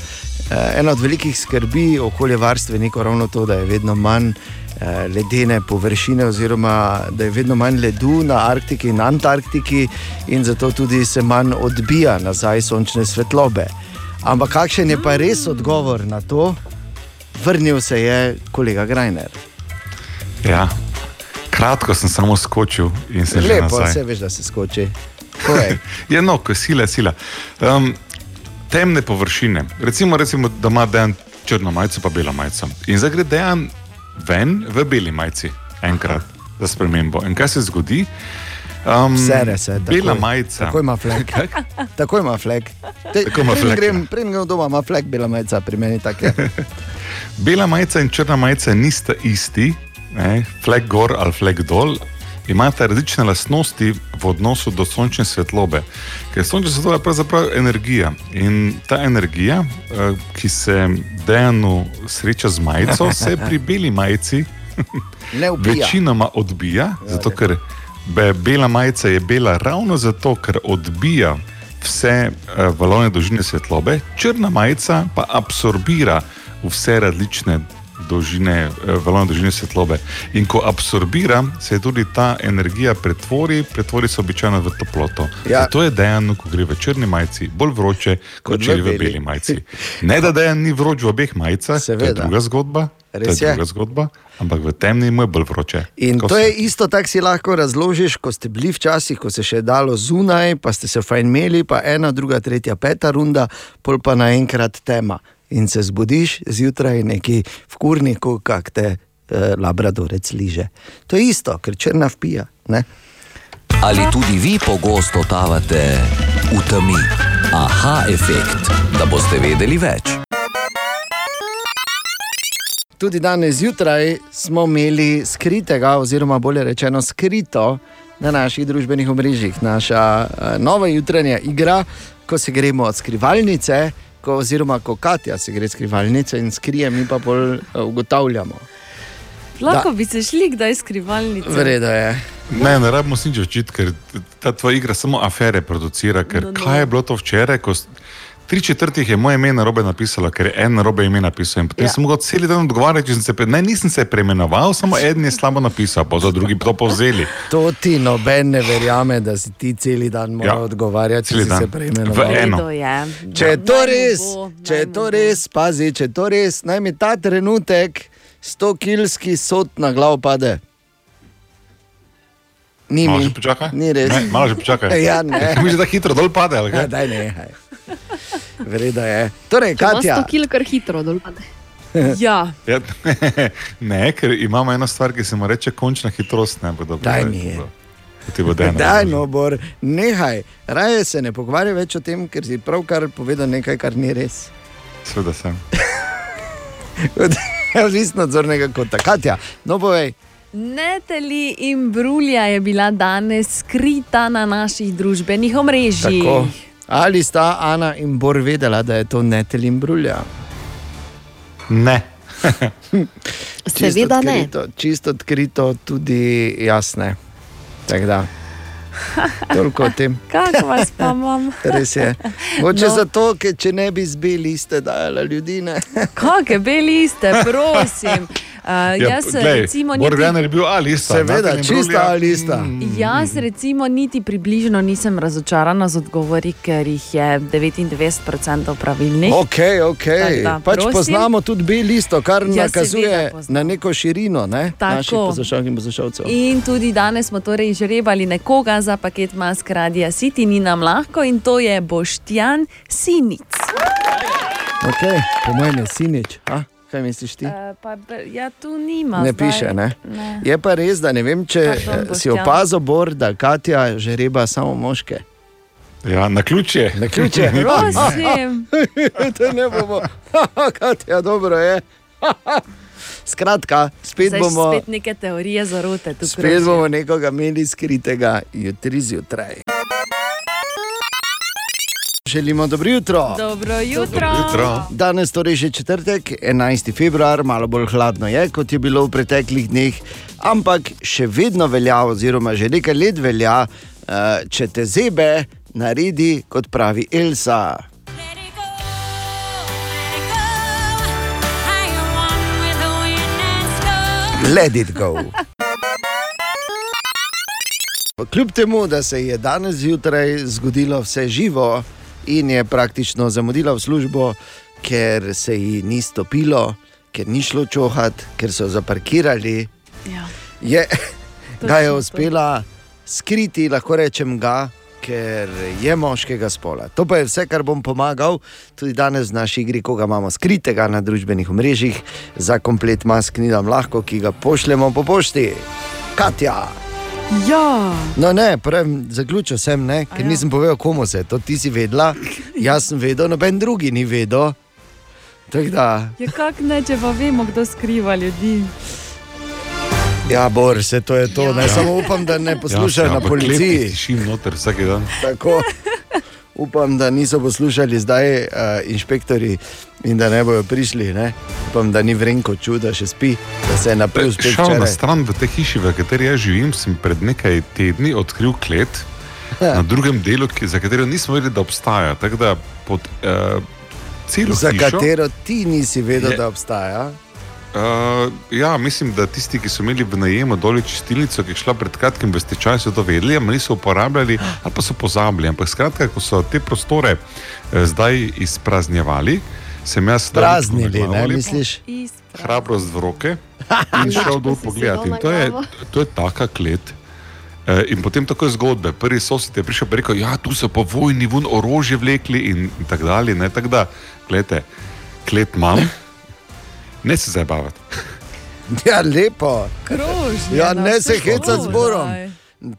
eh, ena od velikih skrbi okoljevarstvenikov ravno to, da je vedno manj eh, ledene površine, oziroma da je vedno manj ledu na Arktiki in Antarktiki, in zato tudi se manj odbija nazaj sončne svetlobe. Ampak kakšen je pa res odgovor na to? Vrnil se je kolega Grajner. Ja, kratko sem samo skočil in se že Lepo, nazaj. vse veš, da se skoči. Je no, ko je sila, sila. Um, temne površine, recimo, recimo, da ima dejan črno majico, pa belo majico. In zdaj gre dejan ven v beli majici, enkrat za spremembo. In kaj se zgodi? Um, Sere se. takoj. Bela majica. Tako ima flek. Tako ima flek. Te, Tako ima flek, grem, preden grem doma, ima flek bela majica, pri meni tako je. Bela majica in črna majica nista isti, ne, flag gor ali flag dol. Imata različne lastnosti v odnosu do sončne svetlobe. Ker sončna svetloba je pravzaprav energija. In ta energija, eh, ki se dejano sreča z majico, se pri beli majici večinoma odbija, zato ker be, bela majica je bela ravno zato, ker odbija vse uh, valovne dolžine svetlobe, črna majica pa absorbira vse različne dolžine, uh, valovne dolžine svetlobe. In ko absorbira, se tudi ta energija pretvori, pretvori se običajno v toploto. Ja. Zato je dejano, ko gre v črni majici, bolj vroče, kot Kot če je v beli. majici. Ne da dejan ni vroč v obeh majicah, to je Seveda. druga zgodba. Res to je je. druga zgodba, ampak v temni mu je bolj vroče. In Ko to se- je isto, tako si lahko razložiš, ko ste bili včasih, ko se še dalo zunaj, pa ste se fajn imeli, pa ena, druga, tretja, peta runda, pol pa naenkrat tema. In se zbudiš zjutraj neki v kurniku, kak te eh, labradorec liže. To je isto, ker črna vpija. Ne? Ali tudi vi pogosto totavate v temi? Aha, efekt, da boste vedeli več. Tudi danes zjutraj smo imeli skritega, oziroma bolje rečeno skrito na naših družbenih omrežjih, naša eh, nova jutranja igra, ko se gremo od skrivalnice, ko, oziroma ko Katja se gre skrivalnice in skrije, mi pa bolj ugotavljamo. Lahko bi se šli kdaj skrivalnice. Vredo je. Ne, ne rabimo se nič učiti, ker ta tvoja igra samo afere producira. Ker No, no, kaj je bilo to včeraj, ko tri četrtih je moje ime na robe napisalo, ker je en na robe ime napisal. In potem ja. sem mogel cel dan odgovarjati, se pre... ne, nisem se preimenoval, samo en je slabo napisal, pa so drugi to povzeli. To ti noben ne verjame, da si ti cel dan moral ja. odgovarjati, če si dan. se preimenoval. Če je to res, če je to res, pazi, če je to res, naj mi ta trenutek 100-kilski sod na glavo pade. Ni Malo mi. še počakaj. Ni res. Ne, malo še počakaj. Ja, ne. Misliš, da hitro dol pade? ali kaj? Ja, daj, nehaj. Vreda je. Torej, Če Katja. 100 kg, kar hitro dol pade. Ja. Ja, ne, ker imamo eno stvar, ki se mu reče končna hitrost. Ne, bo dobro, Daj da- mi je. Daj, no, bor, nehaj. Raje se ne pogovarjaj več o tem, ker si pravkar povedal nekaj, kar ni res. Sveda sem. Odvisno od zornega kota. Katja, no povej. Neteli in brulja je bila danes skrita na naših družbenih omrežjih. Tako. Ali sta Ana in Bor vedela, da je to netel in brulja? Ne. Seveda ne. Čisto odkrito, tudi jasne. Tako da. Toliko o tem. Kako vas pa imam? Res je. Moče No. zato, ker če ne bi zbili, ste dajali ljudi. Ne? Kakšne beli ste, prosim. Uh, Ja, jaz, glej, recimo, niti, je bil ali ista. Seveda, čista ali ista. jaz recimo niti približno nisem razočarana z odgovori, ker jih je 99% pravilnih. Ok, ok. Tako da, Pač prosim. poznamo tudi B listo, kar Ja, nakazuje na neko širino ne? Naših poslušalk in poslušalcev. In tudi danes smo torej žrebali nekoga za paket mask Radia City, ni nam lahko in to je Boštjan Sinic. Okay, po mojem je sinič. A? Kaj misliš ti? Uh, pa, ja, tu nima. Ne zdaj. piše, ne? ne. Je pa res, da ne vem, če Pardon, eh, si Boštjan. opazil, Bor, da Katja žreba samo moške. Ja, na ključje. Na ključe. Prosim. to ne bomo. Katja, dobro je. Skratka, spet Zdaj bomo, spet neke teorije zarote. spet krožijo. bomo nekoga imeli skritega jutri zjutraj. Želimo dobro jutro. Dobro jutro. Danes torej že četrtek, 11. februar, malo bolj hladno je, kot je bilo v preteklih dneh, ampak še vedno velja, oziroma že nekaj let velja, eh, če te zebe, naredi kot pravi Elsa. Let it go. Kljub temu, da se je danes zjutraj zgodilo vse živo in je praktično zamudila v službo, ker se ji ni stopilo, ker ni šlo čohat, ker so zaparkirali, Ja. je, ga je uspela skriti, lahko rečem ga. Ker je moškega spola. To pa je vse, kar bom pomagal tudi danes v naši igri, ko ga imamo skritega na družbenih omrežjih, za komplet mask ni nam lahko, ki ga pošljemo po pošti. Katja. Ja. No, ne, pravim, zaključil sem, ne, ker ja. nisem povedal, komu se je to ti si vedela. Jaz sem vedel, noben drugi ni vedel. Da, Ja, kak ne, če pa vemo, kdo skriva ljudi. ja, Bor, se to je to. Ja. Ne, samo upam, da ne poslušajo ja, na policiji. Tišim noter vsak dan. Tako. Upam, da niso poslušali zdaj uh, inšpektori in da ne bodo prišli. Ne? Upam, da ni vrenko čuda, še spi, da se je napil spet Šel na stran v tej hiši, v kateri jaz živim, sem pred nekaj tedni odkril klet Ja. na drugem delu, ki, za katero nismo vedeli, da obstaja. Tako da pod uh, Za hišo, katero ti nisi vedel, Je- da obstaja. Uh, ja, mislim, da tisti, ki so imeli v najemu dolje čistilnico, ki je šla pred kratkim v stečaj, so to vedeli, ampak niso uporabljali ali pa so pozabili. Ampak skratka, ko so te prostore eh, zdaj izpraznjevali, sem jaz dal Praznili, ne misliš? Hrabrost v roke in šel dol pogledati. In to je, to je taka klet. Eh, In potem tako je zgodbe. Prvi sosed je prišel in rekel, da ja, tu so po vojni ven orožje vlekli in, in tako dalje. Ne, tak da, gledajte, klet imam, ne se zabavati. Ja, lepo. Krožnje, Ja, no, ne se hecati z Borom. škodaj.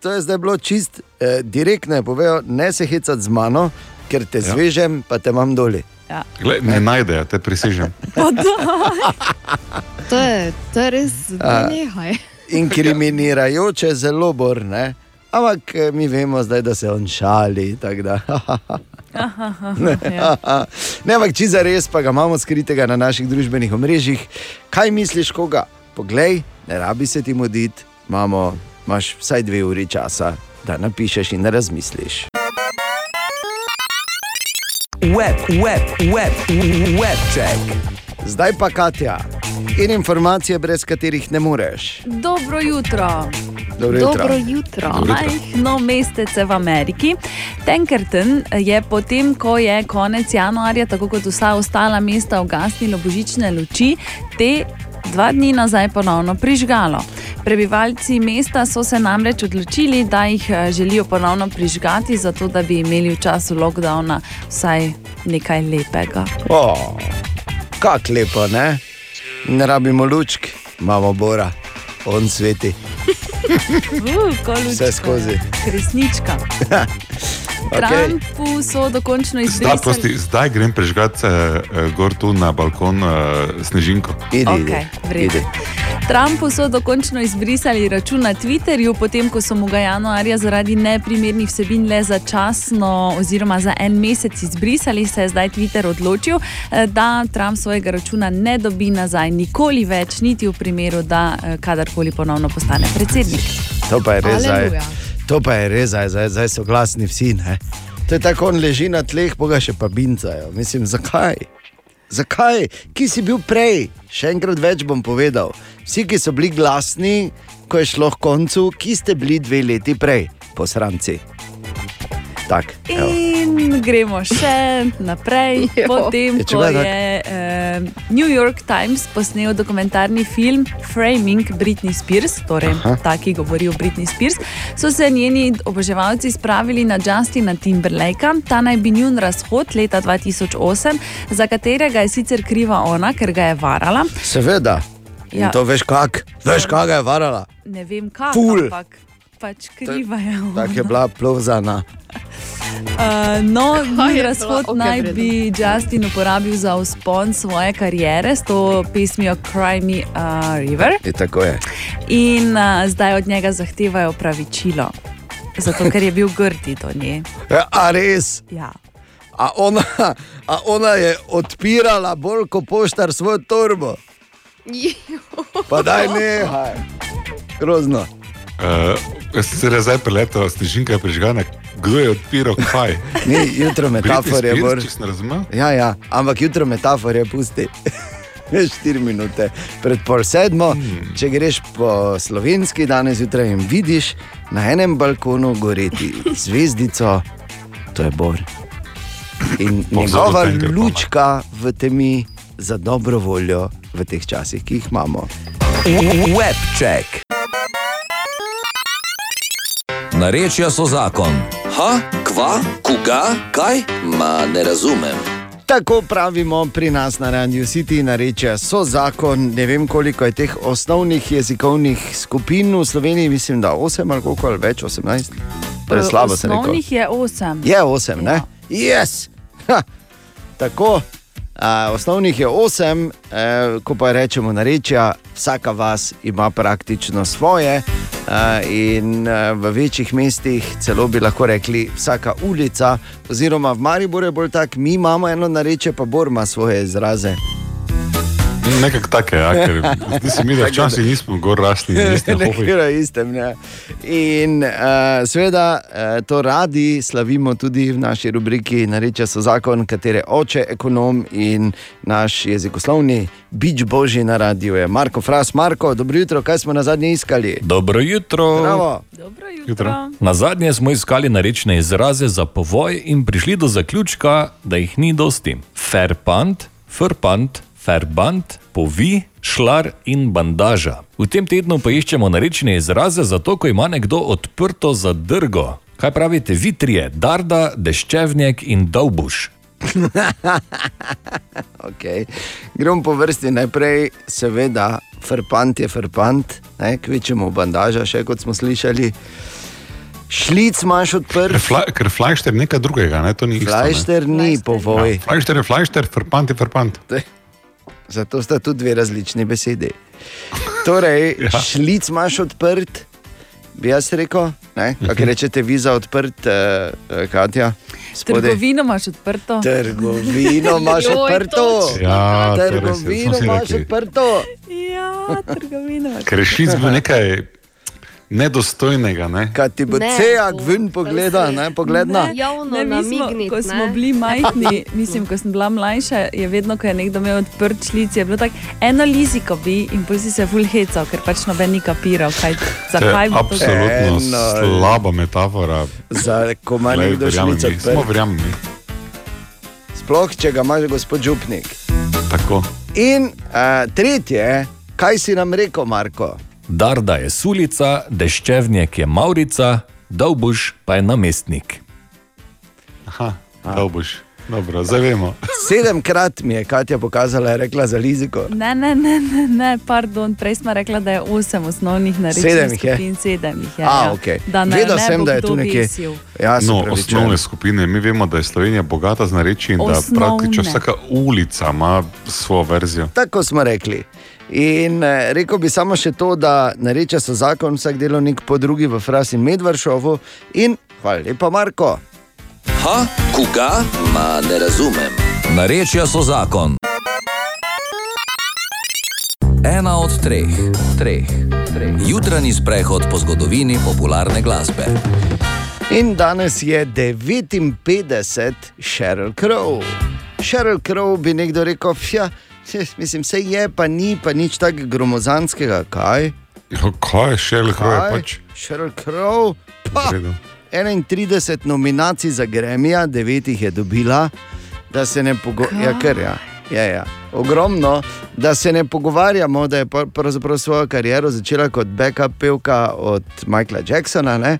To je zdaj bilo čist eh, direktno, je povedal, ne se hecati z mano, ker te ja. Zvežem, pa te imam doli. Ja. Gled, ne najdejo, te prisežem. To je, to je res, nehaj. Inkriminirajoče zelo bor, ne? Ampak eh, mi vemo zdaj, da se on šali. Da. Ne, ampak če za res, pa ga imamo skritega na naših družbenih omrežjih. Kaj misliš, koga? Poglej, ne rabi se ti muditi, imamo, imaš vsaj dve uri časa, da napišeš in razmisliš. web, web, web, webček. Zdaj pa Katja in informacije, brez katerih ne moreš. Dobro jutro. Dobro jutro. Dobro jutro. Dobro jutro. Majhno mestece v Ameriki. Tankerton je potem, ko je konec januarja, tako kot vsa ostala mesta, ugasnilo božične luči, te dva dni nazaj ponovno prižgalo. Prebivalci mesta so se namreč odločili, da jih eh, želijo ponovno prižgati, zato da bi imeli v času lockdowna vsaj nekaj lepega. O, kak lepo, ne? Ne rabimo lučk, imamo bora, on sveti. Vse skozi. Resnička. Okej. Trumpu so dokončno Zdaj, izbrisali. prosti, zdaj grem prežgati eh, gor tu na balkon eh, snežinko. Okej, v redu. Trumpu so dokončno izbrisali račun na Twitterju, potem ko so mu ga januarja zaradi neprimernih vsebin le začasno oziroma za en mesec izbrisali, se je zdaj Twitter odločil, eh, da Trump svojega računa ne dobi nazaj nikoli več, niti v primeru, da eh, kadarkoli ponovno postane predsednik. To pa je res zdaj. To pa je res zdaj, zdaj, zdaj so glasni vsi. Ne? To je tako, on leži na tleh, boga še pa bincajo. Mislim, zakaj? Zakaj? Ki si bil prej? Še enkrat več bom povedal. Vsi, ki so bili glasni, ko je šlo k koncu, ki ste bili dve leti prej, posranci. Tak, evo. In gremo še naprej. Potem, Je, ko je eh, New York Times posnel dokumentarni film Framing Britney Spears, torej Aha. ta, ki govori o Britney Spears, so se njeni oboževalci spravili na Justina Timberlakea. Ta naj bi njun razhod leta 2008, za katerega je sicer kriva ona, ker ga je varala. Seveda. Ja. Ja. To veš kak, veš kak ga je varala. Ne vem, kako, Ful. ampak pač kriva je. Tako je bila plovzana. Uh, no, bila? razhod Okej, naj v redu. bi Justin uporabil za vzpon svoje kariere s to pesmijo Cry Me a River. Je tako je. In uh, zdaj od njega zahtevajo pravičilo, zato ker je bil grdi do nje. Ja, A res? Ja. A ona, a ona je odpirala bolj kot poštar svojo torbo. Pa daj nehaj. Grozno. Uh, se je zdaj preletel, snežinka je prižgana. Kdo je odpiral kaj? Ni jutro metafor je razumel? Ja, ja, ampak jutro metafor je pusti. 4 minute pred pol sedmo, hmm. če greš po slovenski danes zjutraj in vidiš na enem balkonu goreti zvezdico, to je Bor. In njegova lučka v temi za dobro voljo v teh časih, ki jih imamo. Webček. Narečja so zakon. Ha, kva, koga, kaj? Ma ne razumem. Tako pravimo pri nas na Radio City, narečja so zakon. Ne vem, koliko je teh osnovnih jezikovnih skupin v Sloveniji, mislim, da 8 ali koliko ali več, 18. Torej, slabo se reče. Osnovnih je osem. Je 8, ne? Yes! Ha, tako. A, osnovnih je 8, e, ko pa rečemo narečja, vsaka vas ima praktično svoje. A, in a, v večjih mestih celo bi lahko rekli vsaka ulica, oziroma v Mariboru je bolj tak, mi imamo eno narečje, pa Bor ima svoje izraze. Nekako tako je, ja, ker zdi se mi, da včasih nismo gor rasli. Nekaj istem. Ne. In uh, seveda uh, to radi slavimo tudi v naši rubriki Nareče so zakon, katere oče, ekonom in naš jezikoslovni bič božji na radiju je Marko Fras. Marko, dobro jutro, kaj smo na zadnje iskali? Dobro jutro. Bravo. jutro. Na zadnje smo iskali narečne izraze za povoj in prišli do zaključka, da jih ni dosti. Ferpant, frpant, ferbant, povi, šlar in bandaža. V tem tednu pa iščemo narečne izraze za to, ko ima nekdo odprto zadrgo. Kaj pravite, vitrije, darda, deščevnjak in dolbuš? okay. Gremo po vrsti najprej, seveda, frpant je frpant, ne, kvečemo bandaža, še kot smo slišali. Šlic imaš odprt. Ker fla- Ker flajšter je nekaj drugega, ne? to ni isto. Flajšter ni povoj. Flajšter je flajšter, frpant je frpant. Zato sta tu dve različni besedi. Torej, ja. šlic imaš odprt, bi jaz rekel. Ne? Kaj rečete, vi za odprt, uh, Katja? Spodaj. Trgovino imaš odprto. Trgovino imaš odprto. Ja, to res je, Trgovino imaš odprto. Ja, trgovino imaš Ker je šlic bil nekaj, nedostojnega. Ne? Kaj ti bo Ne, cejak ven pogleda, ne pogledna? Ne, mi smo, ko smo bili majhni, mislim, ko sem bila mlajša, je vedno, ko je nekdo imel odprt šlic, je bilo tako eno liziko bi in pol si se full hecal, ker pač noben ni kapiral, kaj, zakaj bi to absolutno Eno- slaba metafora. Za ko ima Glej, nekdo Samo odprt. verjamem mi. Sploh, če ga imaš gospod Župnik. Tako. In uh, tretje, kaj si nam rekel, Marko? Darda je sulica, deščevnjek je Maurica, Dolbuš pa je namestnik. Aha, da boš. Dobro, zdaj vemo. Sedemkrat mi je Katja pokazala, je rekla za Liziko. Ne, ne, ne, ne, ne, pardon, prej smo rekla, da je osem osnovnih Sedem narečnih jih je? skupin, sedem jih je. A, ja. okej. Da ne, Vedel ne sem, da je tu nekje-. Ja, no, opravičujem. osnovne skupine. Mi vemo, da je Slovenija bogata z nareči in da praktično vsaka ulica ima svojo verzijo. Tako smo rekli. In eh, rekel bi samo še to, da nareče so zakon, vsak delovnik po drugi v Frasi Medvršovu. In hvala lepa, Marko. Ha, koga? Ma ne razumem. Narečja so zakon. Ena od treh, treh, treh. Jutranji sprehod po zgodovini popularne glasbe. In danes je 59, Sheryl Crow. Sheryl Crow bi nekdo rekel, ja, mislim, se je, pa ni, pa nič tako gromozanskega, kaj? Ja, kaj je še lahko je pač? Sheryl Crow, pa 31 nominacij za Gremija, 9 jih je dobila, da se ne pogovarjamo. Ja, ker ja. Ja, ja. Ogromno, da se ne pogovarjamo, da je pravzaprav svojo kariero začela kot backup pevka od Michaela Jacksona. Ne?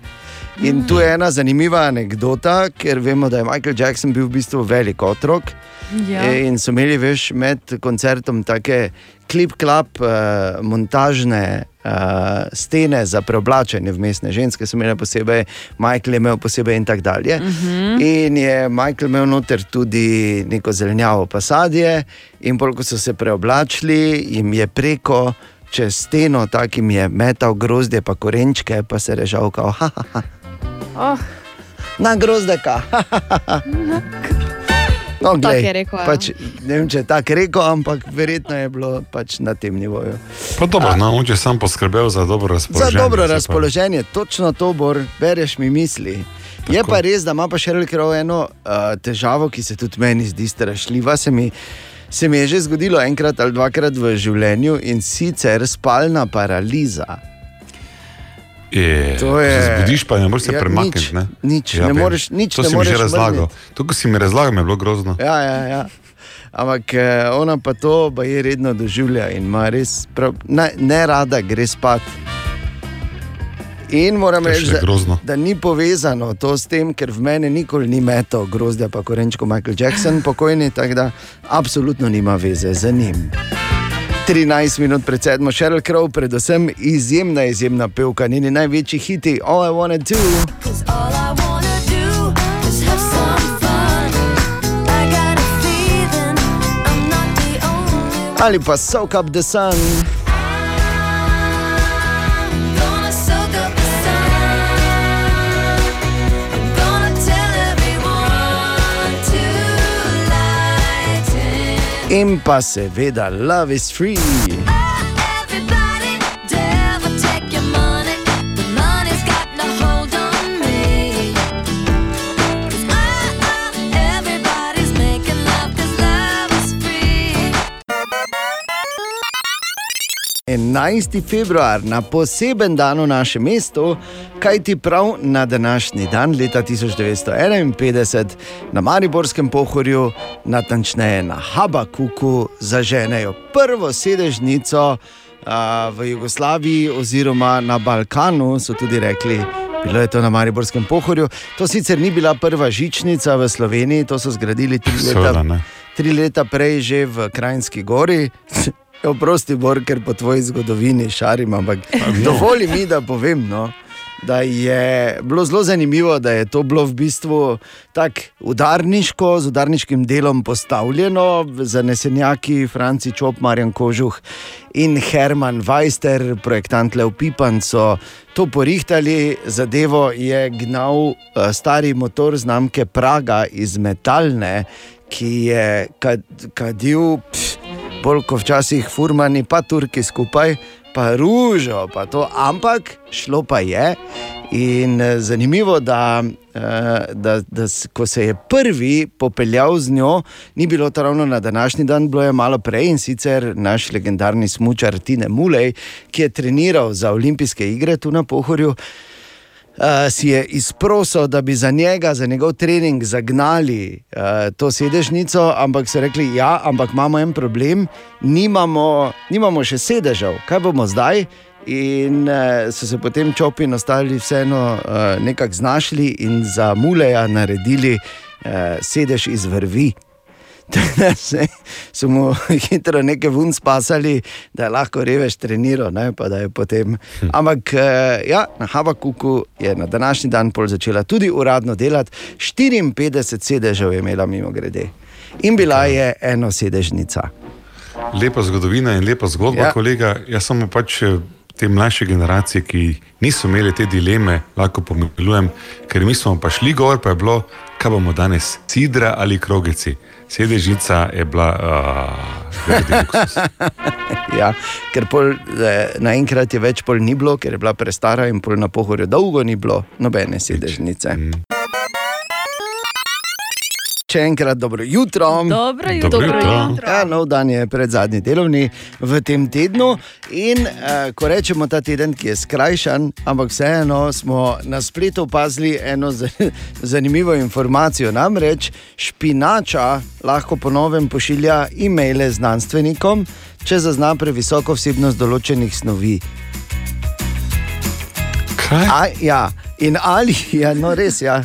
In tu je ena zanimiva anekdota, ker vemo, da je Michael Jackson bil v bistvu velik otrok. Ja. In so imeli veš, med koncertom take klip-klap, uh, montažne uh, stene za preoblačenje vmesne ženske, so imeli posebej, Michael je imel posebej in tako dalje. Mhm. In je Michael imel noter tudi neko zelenjavo pasadje, in bolj ko so se preoblačili, jim je preko. Čez steno, tako jim je metal grozdje, pa korenčke, pa se režal, kao, ha, ha, ha. Oh. na grozdeka. ha, ha. No, Tako glej, je rekel, ja. pač, ne vem, če je tako rekel, ampak verjetno je bilo pač na tem nivoju. Pa dobro, no, on je sam poskrbel za dobro Za razpoloženje. dobro se pa- razpoloženje, točno to, Bor, bereš mi misli. Je pa res, da ima pa še Crow eno uh, težavo, ki se tudi meni zdi strašljiva. Se mi, se mi je že zgodilo enkrat ali dvakrat v življenju in sicer spalna paraliza. Je, To je- se Zbudiš pa ne moreš se Ja, premakniti. nič, ne? nič, ne vem. moreš- nič to si mi že razlagal. To, ko si mi razlagal, mi je bilo grozno. Ja, ja, ja. Ampak eh, ona pa to pa je redno doživlja in ima res prav, ne, ne rada gre spat. In moram reči, da, da ni povezano to s tem, ker v meni nikoli ni metal grozdja, pa korenčko Michael Jackson, pokojni, tako da absolutno nima veze z njim. 13 minut pred sedmo, Sheryl Crow, predvsem izjemna, izjemna pevka, njeni največji hiti, All I Wanna Do. Ali pa Soak Up the Sun. In pa seveda Love is Free. 11. februar na poseben dan v našem mestu, kajti prav na današnji dan, leta 1951, na Mariborskem pohorju, natančneje na Habakuku, zaženejo prvo sedežnico a, v Jugoslaviji oziroma na Balkanu, so tudi rekli. Bilo je to na Mariborskem pohorju. To sicer ni bila prva žičnica v Sloveniji, to so zgradili tri leta, tri leta prej že v Krajinski gori. Oprosti, Bor, ker po tvoji zgodovini šarim, ampak dovoli mi, da povem. No, da je bilo zelo zanimivo, da je to bilo v bistvu tako udarniško, z udarniškim delom postavljeno, zanesenjaki Franci Čop, Marjan Kožuh in Herman Weister, projektant Leo Pipan, so to porihtali. Zadevo je gnal eh, stari motor znamke Praga iz Metalne, ki je kad, kadil. Pff, pol, ko včasih furmani, pa turki skupaj, pa ružo, pa to, ampak šlo pa je. In eh, zanimivo, da, eh, da, da s- ko se je prvi popeljal z njo, ni bilo to ravno na današnji dan, bilo je malo prej in sicer naš legendarni smočar Tine Mulej, ki je treniral za olimpijske igre tu na Pohorju. Uh, si je izprosil, da bi za njega, za njegov trening zagnali uh, to sedežnico, ampak so rekli, ja, ampak imamo en problem, nimamo, nimamo še sedežev, kaj bomo zdaj? In uh, so se potem čopi in ostali vseeno uh, nekako znašli in za muleja naredili uh, sedež iz vrvi. Se- so mu hitro nekaj vun spasali, da je lahko revež treniral. Ne, potem. Ampak eh, ja, na Havakuku je na današnji dan pol začela tudi uradno delati, 54 sedežev je imela mimo grede. In bila je eno sedežnica. Lepa zgodovina in lepa zgodba, Ja. kolega. Jaz samo pač eh, te mlajše generacije, ki niso imeli te dileme, lahko pomilujem, ker mi smo pa šli gor, pa je bilo, kaj bomo danes, sidra ali krogeci. Sedežnica je bila. Uh, ja, ker pol, eh, naenkrat je več pol ni bilo, ker je bila prestara in pol na pohorju dolgo ni bilo nobene sedežnice. Še enkrat dobro jutro. Dobro jutro. Dobro jutro. Ja, nov dan je pred zadnji delovni v tem tednu. In uh, ko rečemo ta teden, ki je skrajšan, ampak vseeno smo na spletu opazili eno zanimivo informacijo. Namreč špinača lahko ponovem pošilja e-maile znanstvenikom, če zazna previsoko vsebnost določenih snovi. A, ja, in ali je ja, no res. Ja.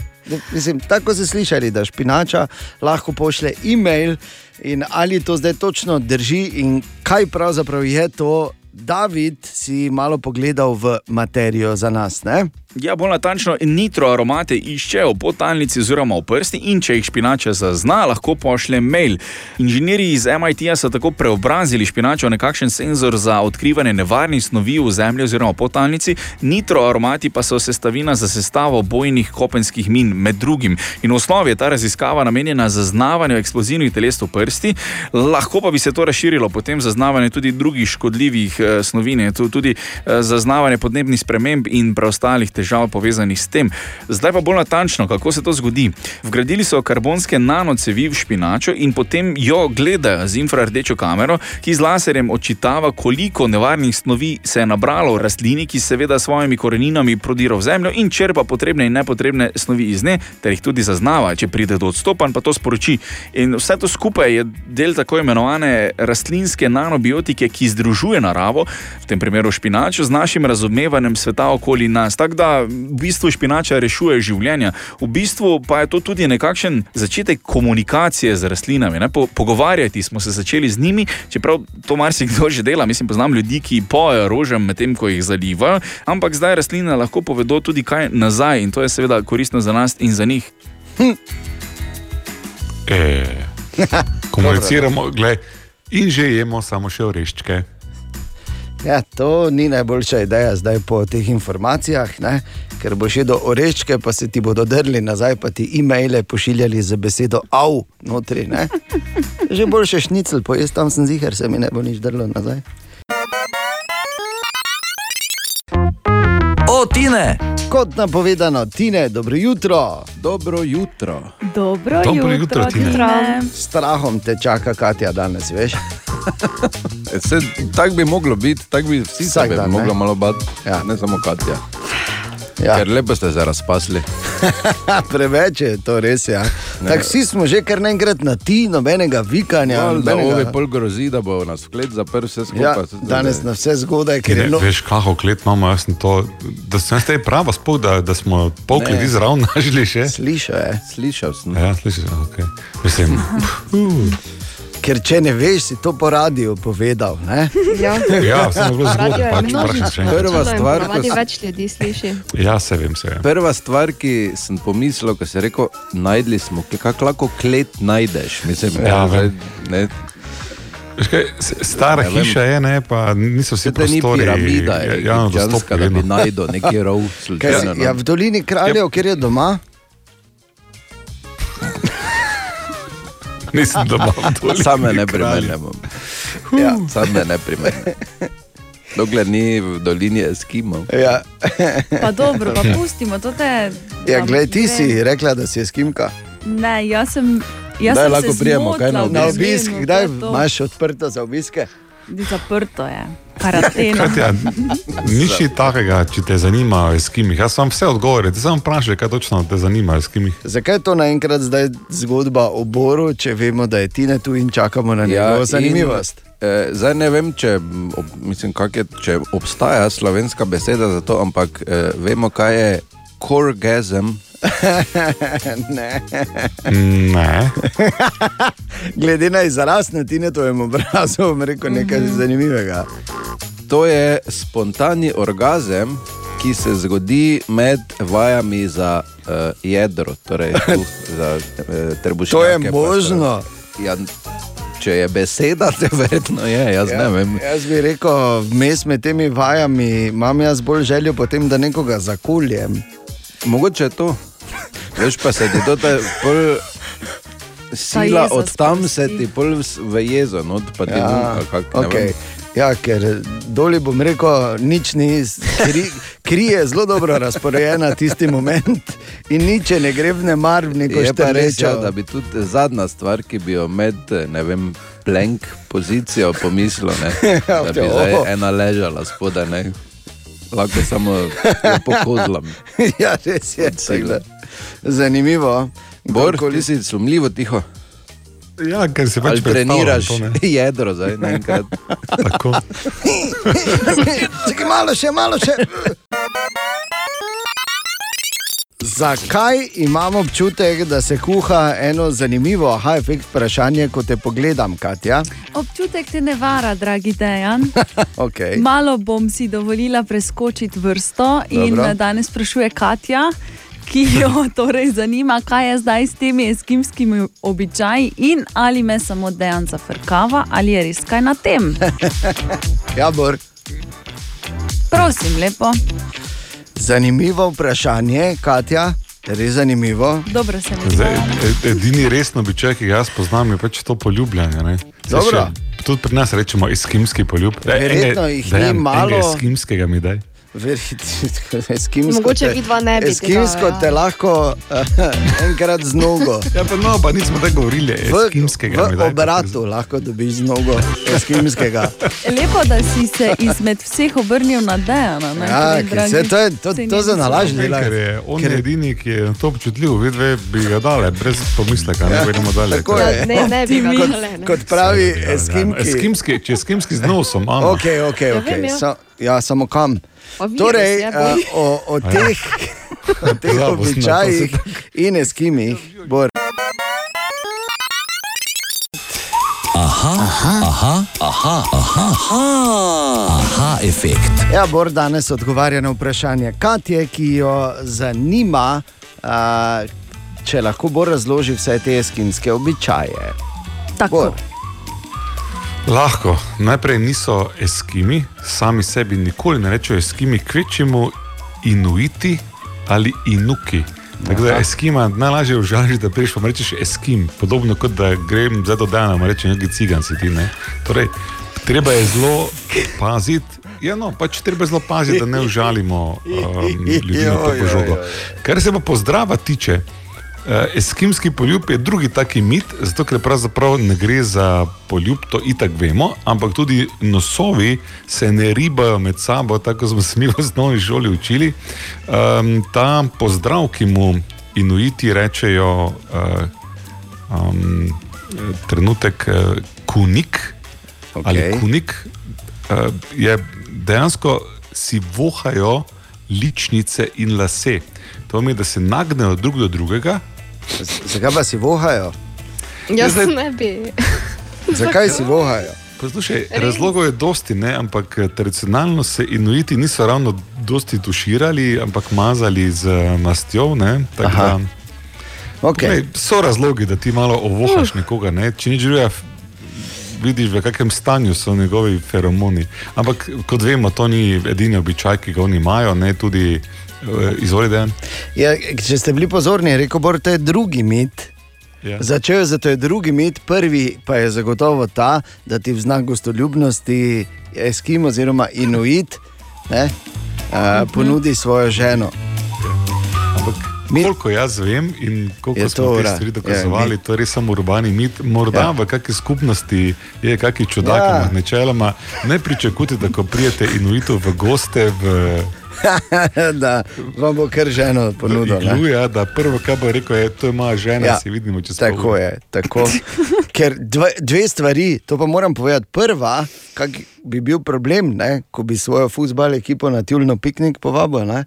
Mislim, tako ste slišali, da špinača lahko pošlje e-mail, in ali to zdaj točno drži, in kaj pravzaprav je to, David, si malo pogledal v materijo za nas. Ne? Ja, bolj natančno, nitroaromate iščejo v potalnici oziroma v prsti in če jih špinača zazna, lahko pošlje mail. Inženirji iz MIT-ja so tako preobrazili špinačo v nekakšen senzor za odkrivanje nevarnih snovi v zemlji oziroma v potalnici, nitroaromati pa so sestavina za sestavo bojnih kopenskih min, med drugim. In v osnovi je ta raziskava namenjena zaznavanju eksplozivnih teles v prsti, lahko pa bi se to razširilo potem zaznavanje tudi drugih škodljivih eh, snovi, tudi eh, zaznavanje podnebnih sprememb in preostalih težav povezanih s tem. Zdaj pa bolj natančno, kako se to zgodi. Vgradili so karbonske nanocevi v špinačo in potem jo gledajo z infrardečo kamero, ki z laserjem očitava, koliko nevarnih snovi se je nabralo v rastlini, ki seveda s svojimi koreninami prodira v zemljo in črpa potrebne in nepotrebne snovi iz nje, ter jih tudi zaznava. Če pride do odstopanj, pa to sporoči. In vse to skupaj je del tako imenovane rastlinske nanobiotike, ki združuje naravo, v tem primeru špinačo, z našim razumevanjem sveta okoli nas. Tako da v bistvu špinača rešuje življenja. V bistvu pa je to tudi nekakšen začetek komunikacije z rastlinami. Ne? Po, pogovarjati smo se začeli z njimi, čeprav to marsikdo že dela. Mislim, poznam ljudi, ki pojejo rožem medtem, ko jih zalivajo, ampak zdaj rastline lahko povedo tudi kaj nazaj in to je seveda koristno za nas in za njih. E, komuniciramo, gled, in že jemo samo še oreščke. Ja, to ni najboljša ideja zdaj po teh informacijah, ne? ker bo še do oreščke, pa se ti bodo drli nazaj, pa ti e-maile pošiljali z besedo av notri. Ne? Že boljše šnicl, pojez tam sem zihar, se mi ne bo nič drlo nazaj. O, Tine! Kot napovedano, Tine, dobro jutro. Dobro jutro. Dobro, Dobro jutro, jutro, Tine. Tine. Strahom te čaka Katja danes, veš? Tako bi moglo biti, tako bi vsi Vsak se dan, ne? mogli malo bati, ja. ne samo Katja. Ja. Ker lepo ste se razpasli. Preveč je to res. Ja. Tako vsi smo že kar naenkrat na ti, nobenega vikanja. Ja, da nobenega- ove pol grozi, da bo nas v klet zaprl vse Ja, skupaj. danes na vse zgodaj, ker Ne, je no, veš, kako klet imamo, jaz sem to, da sem zdaj prava spok, da, da smo pol kleti zraven našli še. Slišal je. Slišal sem. Ja, slišal sem, okay. Mislim, Ker če ne veš, si to po radiju povedal. Ne? Ja, Ja, samo zelo zgodaj, je pač. Prva stvar, ponavadi ko s- več ljudi sliši. ja, se vem, se vem. Prva stvar, ki sem pomislil, ko si rekel, najdli smo, ki- kako lahko klet najdeš. Mislim, Ja, ne, Kaj, stara vem. hiša je, ne, pa niso vsi to ni prostori. piramida, je javno egipčanska, dostopni da bi vedno. najdel neki rov Kaj, slučajno. si- ja, v dolini kraljev, kjer je doma. Mislim, da imam toliko Same ne kraljev. primerjamo. Ja, same ne primerjamo. Dokler ni v dolini Eskimov. Ja. Pa dobro, pa pustimo to te. Ja, glej, ti si rekla, da si skimka. Ne, jaz sem. Jaz Kdaj sem lahko se prijemo, kaj na obisk? to Kdaj to. imaš odprto za obiske? Zaprto je, karantena. Katja, Nič ni takega, če te zanimajo eskimih. Jaz sem vse odgovore, ti samo vprašaj, kaj točno te zanima eskimih. Zakaj je to naenkrat zdaj zgodba o Boru, če vemo, da je Tina tu in čakamo na njegovo zanimivost? In, eh, zdaj ne vem, če, ob, mislim, je, če obstaja slovenska beseda za to, ampak eh, vemo, kaj je korgazem. ne. Ne. Glede na izraz na Tinetovem obrazu, bom rekel nekaj Mhm. zanimivega. To je spontani orgazem, ki se zgodi med vajami za uh, jedro, torej tu, za uh, trebušnjake. To je pa možno. stvar. Ja, če je beseda, te verjetno je, jaz ja, ne vem. Jaz bi rekel, vmes med temi vajami imam jaz bolj željo potem, da nekoga zakuljem. Mogoče je to. Veš pa se ti to ta pol sila od tam se ti pol v jezo, not, pa ti Ja, kak, ne okay. vem. ja, ker dolje bom rekel, nič ni, kri, kri je zelo dobro razporejena tisti moment in nič je ne gre v nemar v neko Je pa res, ja, da bi tudi zadnja stvar, ki bi jo med, ne vem, plenk pozicijo pomislil, ne, da bi zdaj ena ležala spodaj, ne. Lahko samo jo pokozlam. ja, res je. tega. Zanimivo. Bor, ti si sumljivo tiho. Ja, ker si pač treniraš to, jedro zdaj naenkrat. Tako. Čakaj, malo še, malo še. Zakaj imam občutek, da se kuha eno zanimivo, aha, efekt vprašanje, ko te pogledam, Katja? Občutek te ne vara, dragi Dejan. Okay. Malo bom si dovolila preskočiti vrsto in Dobro. danes sprašuje Katja. Ki jo torej zanima, kaj je zdaj s temi eskimskimi običaji, in ali me samo dejan zafrkava, ali je res kaj na tem. Ja, Bor. Prosim, lepo, Zanimivo vprašanje, Katja, res zanimivo. dobro se mi Zdaj, zdi. e- edini resno običaj, ki ga jaz poznam, je pač to poljubljanje. Dobro. še- Tudi pri nas rečemo eskimski poljub. Verjetno jih ni malo. Eskimskega mi daj. Eskimsko Mogoče te- vidva ne bi tega, Eskimsko ja. te lahko uh, enkrat z nogo. Ja, pa no, pa nismo tako govorili, eskimskega. mi V daj, obratu lahko dobiš z nogo eskimskega. Lepo, da si se izmed vseh obrnil na Dejana. ne, Ja, torej, ker dragi se- to je- to- to za nalaž sogovornik. dela. Ker je on Ker- edini, ki je to občutljiv, vidve bi ga dale, brez pomisleka, ne Ja, gremo dalje. tako je. Ja, ne, ne bi ga Kot- dale, ne. kot pravi eskimki. Eskimski, če eskimski z nosom, imamo. Ok, ok, Ja, ok. vem, ja. Sa, ja, samo kam. Virus Torej, je, uh, boj. o, o Ja. teh, o teh običajih in eskimih, Bor. Aha, aha, aha, aha, aha, aha, aha efekt. Ja, Bor danes odgovarja na vprašanje Katje, ki jo zanima, uh, če lahko Bor razloži vse te eskimske običaje. Tako. Lahko. Najprej niso eskimi, sami sebi nikoli ne rečejo eskimi, kvečemo inuiti ali inuki. Tako da eskima najlažje užališ, da priješ pa rečeš eskim, podobno kot da grem zdaj do dana, mu rečem neki cigan si ti. Ne? Torej, treba je zelo paziti. Ja, no, pač treba zelo paziti, da ne užalimo um, ljudi na to požogo. Kar se pa pozdrava tiče, eh, eskimski poljub je drugi taki mit, zato ker pravzaprav ne gre za poljub, to itak vemo, ampak tudi nosovi se ne ribajo med sabo, tako smo se mi v osnovni šoli učili. Um, ta pozdrav, ki mu inuiti rečejo uh, um, trenutek uh, kunik okay. ali kunik, uh, je dejansko si vohajo ličnice in lase. To pomeni, da se nagnejo drug do drugega. Zakaj pa si vohajo? Jaz zdaj- ne bi. Zakaj si vohajo? Poslušaj, razlogov je dosti, ne? ampak eh, tradicionalno se inuiti niso ravno dosti tuširali, ampak mazali z eh, mastjo. ne, tako Aha. da- Okay. Glej, so razlogi, da ti malo ovohaš nekoga, ne? če nič drugega, f- vidiš, v kakšnem stanju so njegovi feromoni. Ampak kot vemo, to ni edini običaj, ki ga oni imajo, ne tudi uh, izvolite. Ja, če ste bili pozorni, rekel Bor, to je drugi mit. Ja. Začel je zato je drugi mit, prvi pa je zagotovo ta, da ti v znak gostoljubnosti Eskimo oziroma Inuit ne, uh, ponudi svojo ženo. Mi... Koliko jaz vem in koliko smo to te stvari Ja, dokazovali, mit. to je res samo urbani mit. Morda Ja. v kakšni skupnosti je kakšen čudak, Ja. ampak načeloma ne pričakujte, da ko prijete inuitov v goste v da vam bo kar ženo ponudil. iglu, ja, da prvo, kar bo rekel, je, to je moja žena, ja. si vidimo čez pol Tako ure. je. Tako. Ker dve, dve stvari, to pa moram povedati. Prva, kak bi bil problem, ne, ko bi svojo futbal ekipo na Tjulno piknik povabil. Ne.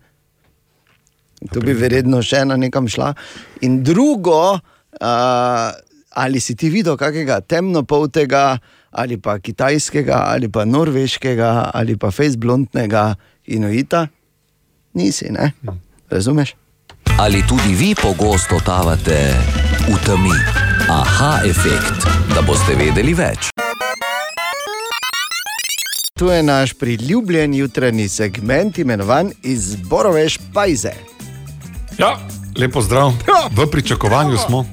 To bi verjetno še ena nekam šla. In drugo, uh, ali si ti videl kakega temnopoltega, ali pa kitajskega, ali pa norveškega, ali pa fejsblontnega inuita? Nisi, ne? Razumeš? Ali tudi vi pogosto totavate v temi? Aha, efekt, da boste vedeli več. Tu je naš priljubljen jutranji segment, imenovan Izborove špajze. Ja, lepo zdrav. V pričakovanju smo.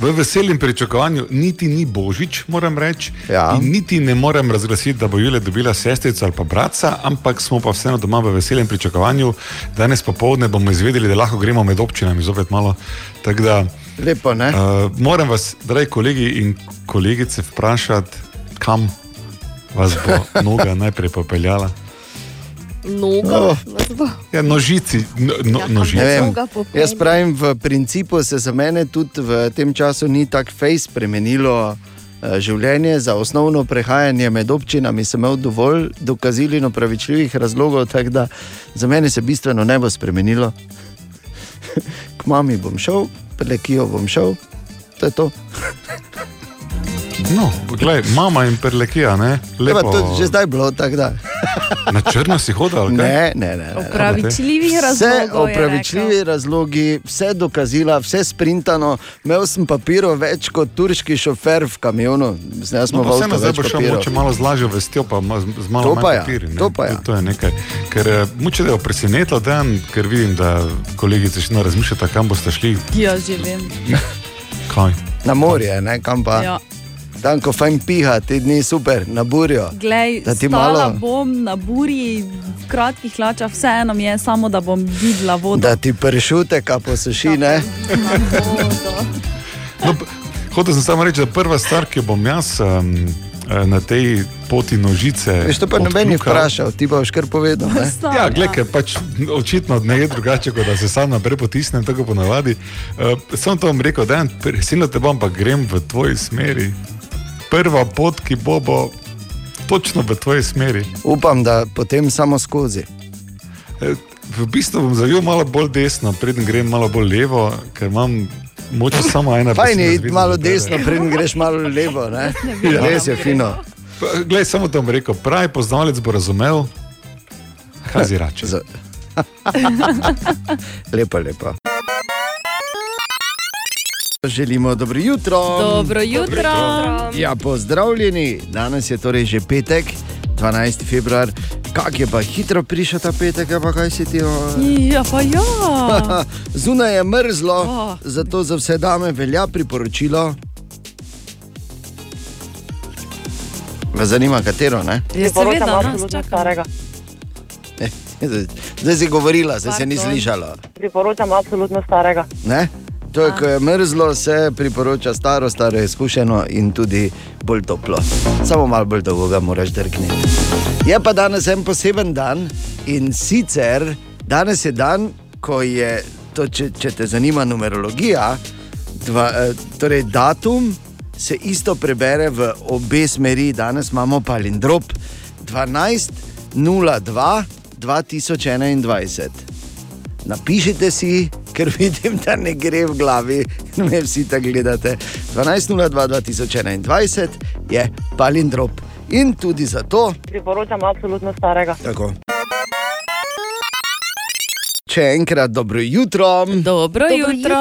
V veseljem pričakovanju, niti ni božič, moram reči. Ja. Niti ne morem razglasiti, da bo Julija dobila sestrico ali pa brata, ampak smo pa vseeno doma v veseljem pričakovanju. Danes popovdne bomo izvedeli, da lahko gremo med občinami zopet malo. Tako Da, Lepo, ne? uh, moram vas, dragi kolegi in kolegice, vprašati, kam vas bo noga najprej popeljala. Noga, Oh. Ja, nožici, no, no, Ja, nožici. Vem, jaz pravim, v principu se za mene tudi v tem času ni tako fejs spremenilo. eh, Življenje za osnovno prehajanje med občinami sem imel dovolj dokazil in opravičljivih razlogov, tako da za mene se bistveno ne bo spremenilo. K mami bom šel, prelekijo bom šel, to je to. No, poglej, mama in perlekija, ne? Lepo. Lepo. To je že zdaj bilo tako da. Na črno si hodil, ali kaj? Ne, ne, ne. ne. Opravičljivih Vse razlogov. je opravičljivi razlogi, vse dokazila, vse sprintano. Imel sem papirov več kot turški šofer v kamionu, zdaj smo No, v pa avtu vseeno, zdaj bo papirov. mogoče malo z lažjo vestjo, pa z malo To pa ja, papirji, ne. to pa ja. To, to je nekaj. Ker eh, muče da je presenetilo dan, ker vidim, da kolegice še ne razmišljata, kam boste šli. Ja, že vem. Kaj? Na morje, ne, kam pa. Ja. Tam, ko fajn piha, ti dni super, na burjo. Glej, Da ti stala malo- bom na burji, v kratkih hlačah, vseeno mi je samo, da bom videla vodo. Da ti pršute, ka posuši, ne? No, hotel sem samo reči, da prva stvar, ki jo bom jaz um, na tej poti nožice. Veš, to pa noben ni odkljukal- vprašal, ti pa boš kar povedal. Ne? Ja, gledaj, ker pač očitno ne je drugače, kot da se sam naprej potisnem, tako ponavadi. Uh, sem to vam rekel, da silno te bom, pa grem v tvoji smeri. Prva pot, ki bo, bo točno v tvoji smeri. Upam, da potem samo skozi. Eh, V bistvu bom zavil malo bolj desno, preden grem malo bolj levo, ker imam moče samo ena Fajn je iti malo desno, preden greš malo levo. Ne? Ja. Res je fino. Glej, samo to bom rekel, pravi poznavalec bo razumel, kaj zirače. Lepo, lepo. Želimo dobro jutro. Dobro jutro. Ja, pozdravljeni. Danes je torej že petek, 12. februar. Kak je pa hitro prišel ta petek, pa kaj si ti? o? Ja, pa ja. Zunaj je mrzlo, Oh. zato za vse dame velja priporočilo. Vas zanima, katero? Ne? Ja, seveda, nas čaka. Zdaj si govorila, zdaj se ni slišalo. Priporočam absolutno starega. Ne? To je, ko je mrzlo, se priporoča staro, staro izkušeno in tudi bolj toplo. Samo malo bolj dolgo ga moraš drgniti. Je pa danes en poseben dan in sicer danes je dan, ko je, to, če, če te zanima numerologija, dva, eh, torej datum se isto prebere v obe smeri. Danes imamo palindrop 12.02. 2021. Napišite si, ker vidim, da ne gre v glavi, in me vsi tako gledate. 12.02.2021 je palindrop in tudi zato. Priporočam absolutno starega. Tako. Še enkrat dobro jutro. Dobro jutro.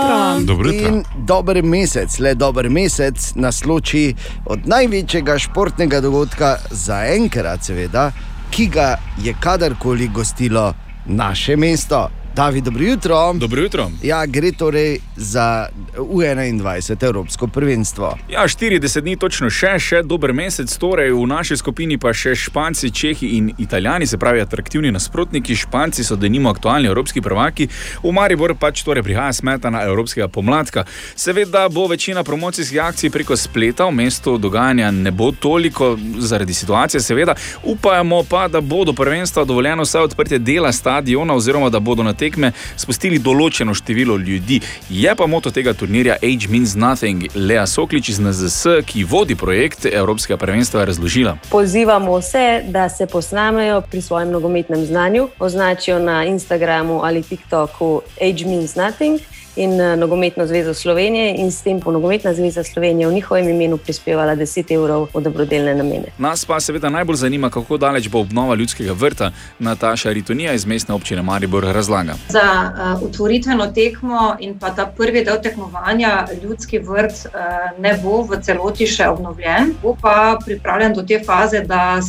Dobro jutro. In dober mesec, le dober mesec nas loči od največjega športnega dogodka za enkrat, seveda, ki ga je kadarkoli gostilo naše mesto. David, dobro jutro. Dobro jutro. Ja, gre torej za U21 Evropsko prvenstvo. Ja, 40 dni točno še, še dober mesec, torej v naši skupini pa še Španci, Čehi in Italijani, se pravi atraktivni nasprotniki. Španci so denimo aktualni evropski prvaki, v Maribor pač torej prihaja smetana evropskega pomladka. Seveda bo večina promocijskih akcij preko spleta, v mestu dogajanja ne bo toliko zaradi situacije, seveda. Upajmo pa, da bo do prvenstva dovoljeno vse odprtje dela stadiona oziroma da bodo na tekme spustili določeno število ljudi. Je pa moto tega turnirja Age Means Nothing. Lea Soklič iz NZS, ki vodi projekt Evropskega prvenstva, razložila. Pozivamo vse, da se posnamejo pri svojem nogometnem znanju, označijo na Instagramu ali TikToku Age Means Nothing in eh, Nogometno zvezo Slovenije, in s tem bo Nogometna zveza Slovenije v njihovem imenu prispevala 10 evrov v dobrodelne namene. Nas pa seveda najbolj zanima, kako daleč bo obnova ljudskega vrta. Nataša Ritonija iz mestne občine Maribor razlaga. Za uh, otvoritveno tekmo in pa ta prvi del tekmovanja, ljudski vrt uh, ne bo v celoti še obnovljen, bo pa pripravljen do te faze, da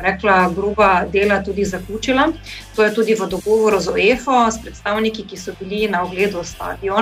rekla, groba dela tudi zaključila. To je tudi v dogovoru z OEFO, s predstavniki, ki so bili na ogledu stadiona.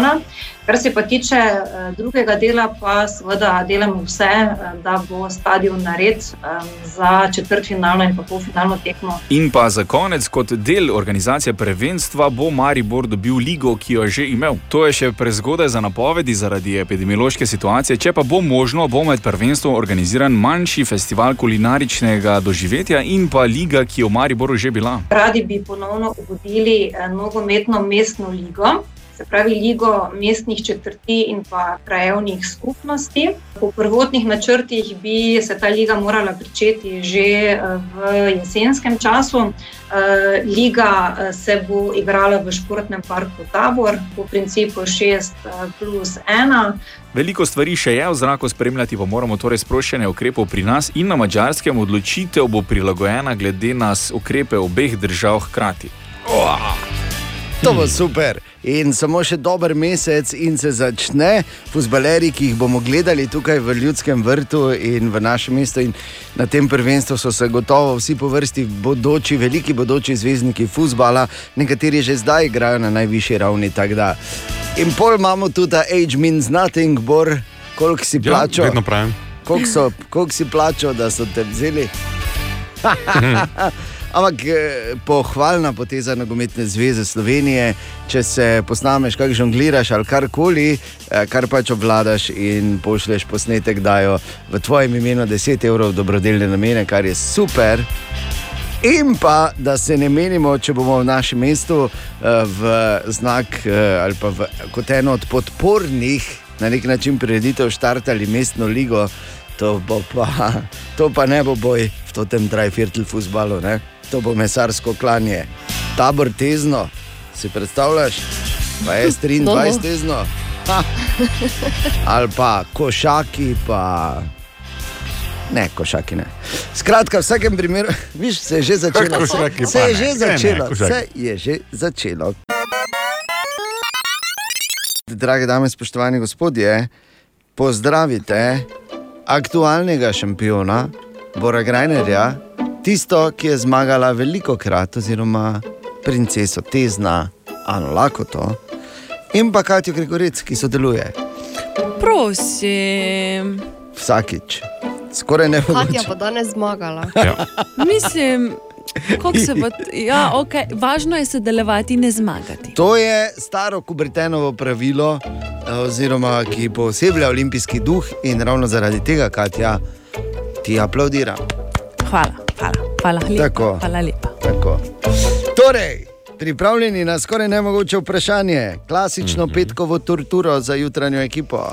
Kar se pa tiče uh, drugega dela, pa seveda delamo vse, uh, da bo stadion nared um, za četrtfinalno in pa polfinalno tekmo. In pa za konec, kot del organizacije prvenstva, bo Maribor dobil ligo, ki jo je že imel. To je še prezgodaj za napovedi zaradi epidemiološke situacije. Če pa bo možno, bo med prvenstvom organiziran manjši festival kulinaričnega doživetja in pa liga, ki je v Mariboru že bila. Radi bi ponovno eh, nogometno mestno ligo. Se pravi, ligo mestnih četrti in pa krajevnih skupnosti. Po prvotnih načrtih bi se ta liga morala začeti že eh, v jesenskem času. Eh, Liga eh, se bo igrala v športnem parku Tabor, po principu 6 plus 1. Veliko stvari še je v zraku, spremljati pa moramo torej sproščene ukrepov pri nas in na mačarskem. Odločitev bo prilagojena glede na ukrepe obeh držav hkrati. Oh! To bo super. In samo še dober mesec, in se začne. Fusbaleri, ki jih bomo gledali tukaj v Ljudskem vrtu in v našem mestu, in na tem prvenstvu so se gotovo vsi po vrsti bodoči, veliki bodoči zvezdniki futbola, nekateri že zdaj igrajo na najvišji ravni. In pol imamo tudi ta Age Means Nothing, bor, koliko si plačal. Ja, vedno pravim. Koliko, so, koliko si plačal, da so te vzeli? Ampak eh, pohvalna poteza nogometne zveze Slovenije, če se posnameš, kako žongliraš ali karkoli, eh, kar pač obvladaš in pošleš posnetek, dajo v tvojem imenu 10 evrov dobrodelne namene, kar je super. In pa, da se ne menimo, če bomo v našem mestu eh, v znak ali pa v, kot eno od podpornih na nek način prireditev štartali mestno ligo, to, pa, to pa ne bo boj v tem drive-firtel futbalu. To bo mesarsko klanje. Tabor tezno, si predstavljaš, pa je 23 no, no. tezno. Ha. Ali pa košaki, pa ne košaki. Ne. Skratka, v vsakem primeru, viš, se je že začelo. Košaki, se je že začelo. Ne, ne, se je že začelo. Drage dame, spoštovani gospodje, pozdravite aktualnega šampiona, Bora Grajnerja, tisto, ki je zmagala veliko krat, oziroma princeso Tezna, Ano Lakoto in pa Katijo Gregorec, ki sodeluje Prosim. vsakič. Skoraj ne Katja bo bo danes zmagala. Ja. Mislim, kako se bo. Ja, okay. Važno je sodelovati, ne zmagati. To je staro Kubritenovo pravilo, eh, oziroma ki posebej olimpijski duh in ravno zaradi tega, Katja, ti aplaudiram. Hvala, hvala, hvala lepa. Tako. Hvala lepa. Tako. Torej, pripravljeni na skoraj nemogoče vprašanje, klasično mm -hmm. petkovo torturo za jutranjo ekipo.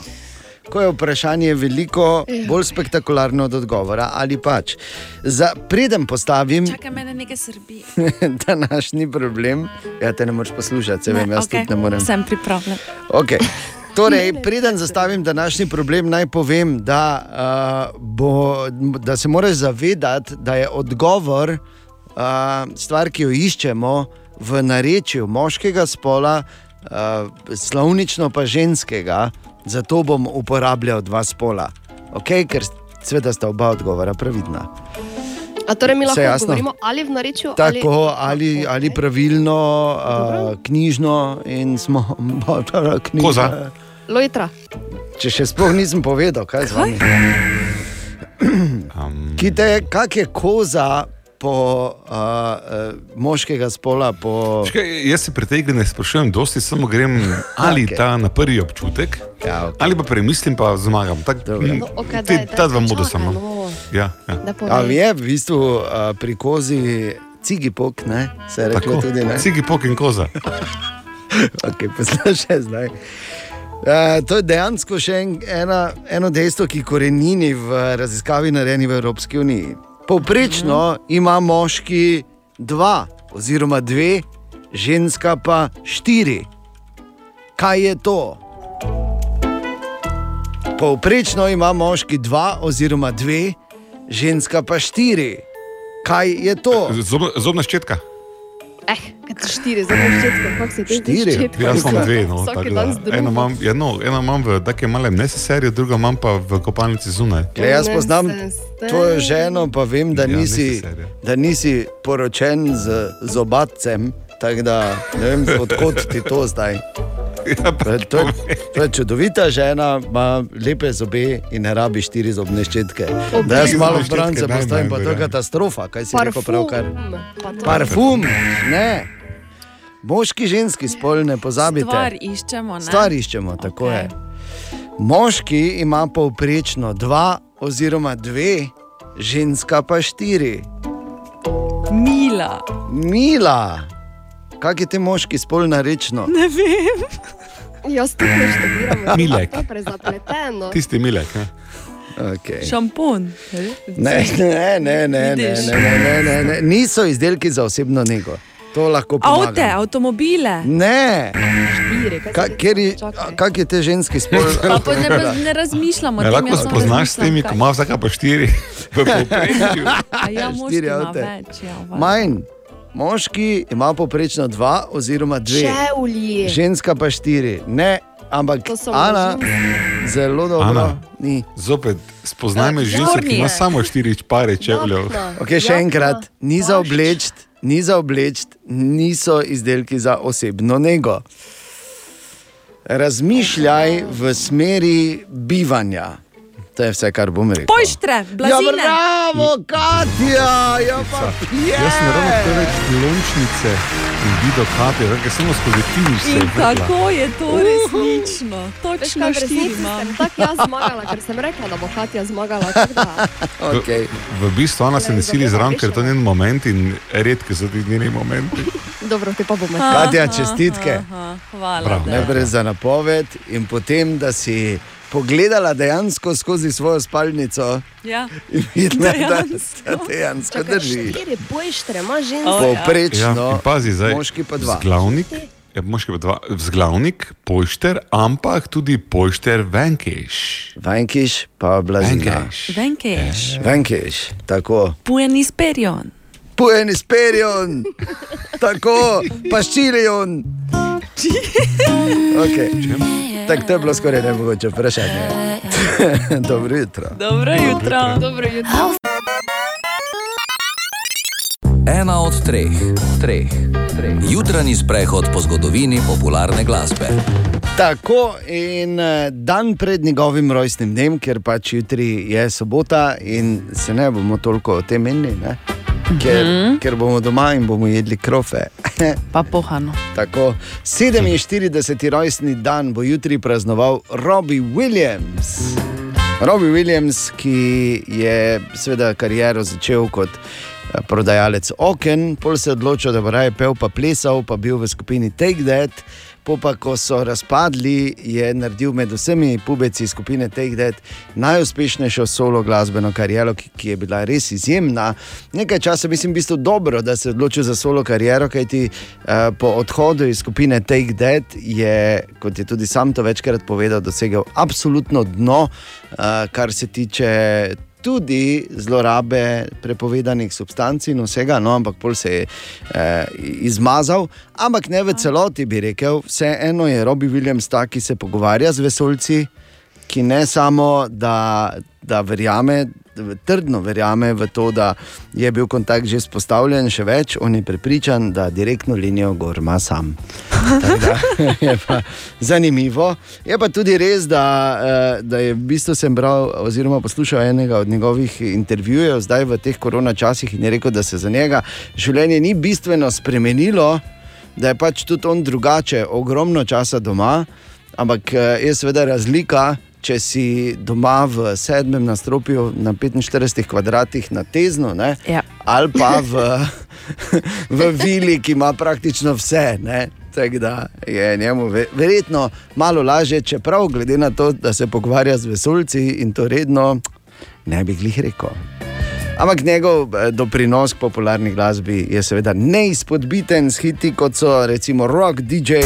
Ko je vprašanje veliko, bolj spektakularno od odgovora, ali pač. Za preden postavim, Čakaj, mene nekaj srbi. da naš ni problem, ja te ne moreš poslušati, se vem, jaz okej, tudi ne morem. Sem pripravljen. Okay. Torej, preden zastavim današnji problem, naj povem, da, uh, bo, da se moraš zavedati, da je odgovor uh, stvar, ki jo iščemo v narečju moškega spola, uh, slovnično pa ženskega, zato bom uporabljal dva spola. Okay? Ker seveda sta oba odgovora pravidna. A torej mi lahko govorimo ali v narečju, Tako, ali, ali pravilno, uh, knjižno in smo. Knjiža. Koza. Lojtra. Če še sploh nisem povedal, kaj z vami. Kite, kak je koza po uh, uh, moškega spola? Po... Čakaj, jaz se pri tej igri ne sprašujem, dosti samo grem ali okay. ta na prvi občutek, ja, okay. ali pa premislim, pa zmagam. Tak, No, okej, te- daj, ta dva moda samo. no. Ja, ja. Ali je v bistvu uh, pri kozi cigipok, ne? se je reklo Tako, tudi ne? Cigipok in koza. okay, Poslušaj zdaj. Uh, to je dejansko še en, ena, eno dejstvo, ki korenini v raziskavi narejeni v Evropski uniji. Povprečno ima moški dva, oziroma dve, ženska pa štiri. Kaj je to? Povprečno ima moški dva, oziroma dve, ženska pa štiri. Kaj je to? Zob, zobna ščetka. Eh, kaj ti štiri, zelo ščetke, kako se ti Štiri? Jaz imam dve, no, tako da. z. Eno imam, eno, eno imam v takem malem neseserju, drugo imam pa v kopalnici zunaj. Gle, jaz poznam tvojo ženo, pa vem, da Ja, nisi, serija. da nisi poročen z zobatcem. Tako da ne vem, odkot ti to zdaj. Ja, To je, to, je, čudovita žena, ima lepe zobe in ne rabi štiri zobne ščetke. Da jaz malo daj, postavim, pa to je katastrofa, kaj si rekel pravkar. Parfum, ne. Moški, ženski spol, ne pozabite. Stvar iščemo. Ne? Stvar iščemo, tako okay. je. Moški ima povprečno dva oziroma dve, ženska pa štiri. Mila. Mila, kak je ti moški spol narečno? Ne vem. Jaz tudi ne študiram. Milek. To je prezapleteno. Tisti milek. Ne? Okay. Šampon. Ne, ne, ne, ne, ne, Vidiš? ne, ne, ne, ne, ne. Niso izdelki za osebno nego. To lahko pomaga. Avte, avtomobile. Ne, Štiri, kaj Ka- je- kak je te ženski spol? Pa, pa ne, ne razmišljamo Ne, lahko jaz samo spoznaš s temi, kaj- ko ima vsaka po štiri. ja, Štiri avte. Ja. Manj. Moški ima povprečno dva oziroma dve, Čevlji. ženska pa štiri. Ne, ampak Ana, zelo dobro. Ana. Ni. Zopet spoznaj me Ja, žensko, ki ima samo štiri pare čevljev. Okay, še enkrat, ni za obleč, ni za obleč, niso izdelki za osebno nego. Razmišljaj v smeri bivanja. To je vse, kar bom rekel. Pojštre, Ja, blazine. bravo, Katja! Ja, pa Jaz sem ravno preveč lončnice in videl kape, ker samo skozi finiš se je In to resnično? Veš Točno kaj, v štiri imam. sem tako jaz zmagala, ker sem rekla, da bo Katja zmagala. tako da- Okay. V, v bistvu ona se ne sili zraven, ker to ni njen moment in redki so ti njeni momenti. Dobro, te pa bomo. Katja, čestitke. Hvala. Bravo. Najprej za napoved in potem, da si pogledala dejansko skozi svojo spalnico Ja. in videla, da Dejansko. da dejansko Čakaj, drži. štiri pojštre, ima ženska. Povprečno, Ja, in pazi zdaj, moški pa dva. Vzglavnik, ja, moški pa dva. Vzglavnik, pojšter, ampak tudi pojšter venkeš. Venkiš pa blazina. Venkeš. Venkeš. Venkiš, tako. Pujen izperion. Pujen izperion, tako, paščilijon. Okay. Tako to je bilo skoraj nemogoče vprašanje. Dobro jutro. Dobro jutro. Dobro jutro. Ena od treh, treh, treh. Jutranji sprehod po zgodovini popularne glasbe. Tako in eh, dan pred njegovim rojstnim dnem, ker pač jutri je sobota in se ne bomo toliko o tem menili, ne? Ker, Mhm. ker bomo doma in bomo jedli krofe. Pa pohano. Tako, 47. rojstni dan bo jutri praznoval Robbie Williams. Robbie Williams, ki je seveda kariero začel kot eh, prodajalec oken, pol se je odločil, da bo raje pel, pa plesal, pa bil v skupini Take That. Po pa, ko so razpadli, je naredil med vsemi pubeci skupine Take That najuspešnejšo solo glasbeno kariero, ki, ki je bila res izjemna. Nekaj časa mislim, v bistvu dobro, da se je odločil za solo kariero, kajti uh, po odhodu iz skupine Take That je, kot je tudi sam to večkrat povedal, dosegel absolutno dno, uh, kar se tiče tudi zlorabe prepovedanih substanc in vsega, no, ampak pol se je eh, izmazal, ampak ne v celoti bi rekel. Vseeno je Robbie Williams ta, ki se pogovarja z vesoljci, ki ne samo, da, da verjame trdno verjame v to, da je bil kontakt že spostavljen, še več, on je prepričan, da direktno linijo gor ima sam. Da, je pa zanimivo. Je pa tudi res, da, eh, da je v bistvu sem bral oziroma poslušal enega od njegovih intervjujev zdaj v teh korona časih in je rekel, da se za njega življenje ni bistveno spremenilo, da je pač tudi on drugače, ogromno časa doma, ampak eh, je seveda razlika. Če si doma v sedmem nadstropju na 45 kvadratih na tezno, ne, Ja. ali pa v, v vili, ki ima praktično vse. Ne. Tako da je njemu ve- verjetno malo lažje, čeprav glede na to, da se pogovarja z vesoljci in to redno, ne bi glih rekel. Ampak njegov eh, doprinos k popularni glasbi je seveda neizpodbiten s hiti kot so recimo rock DJ.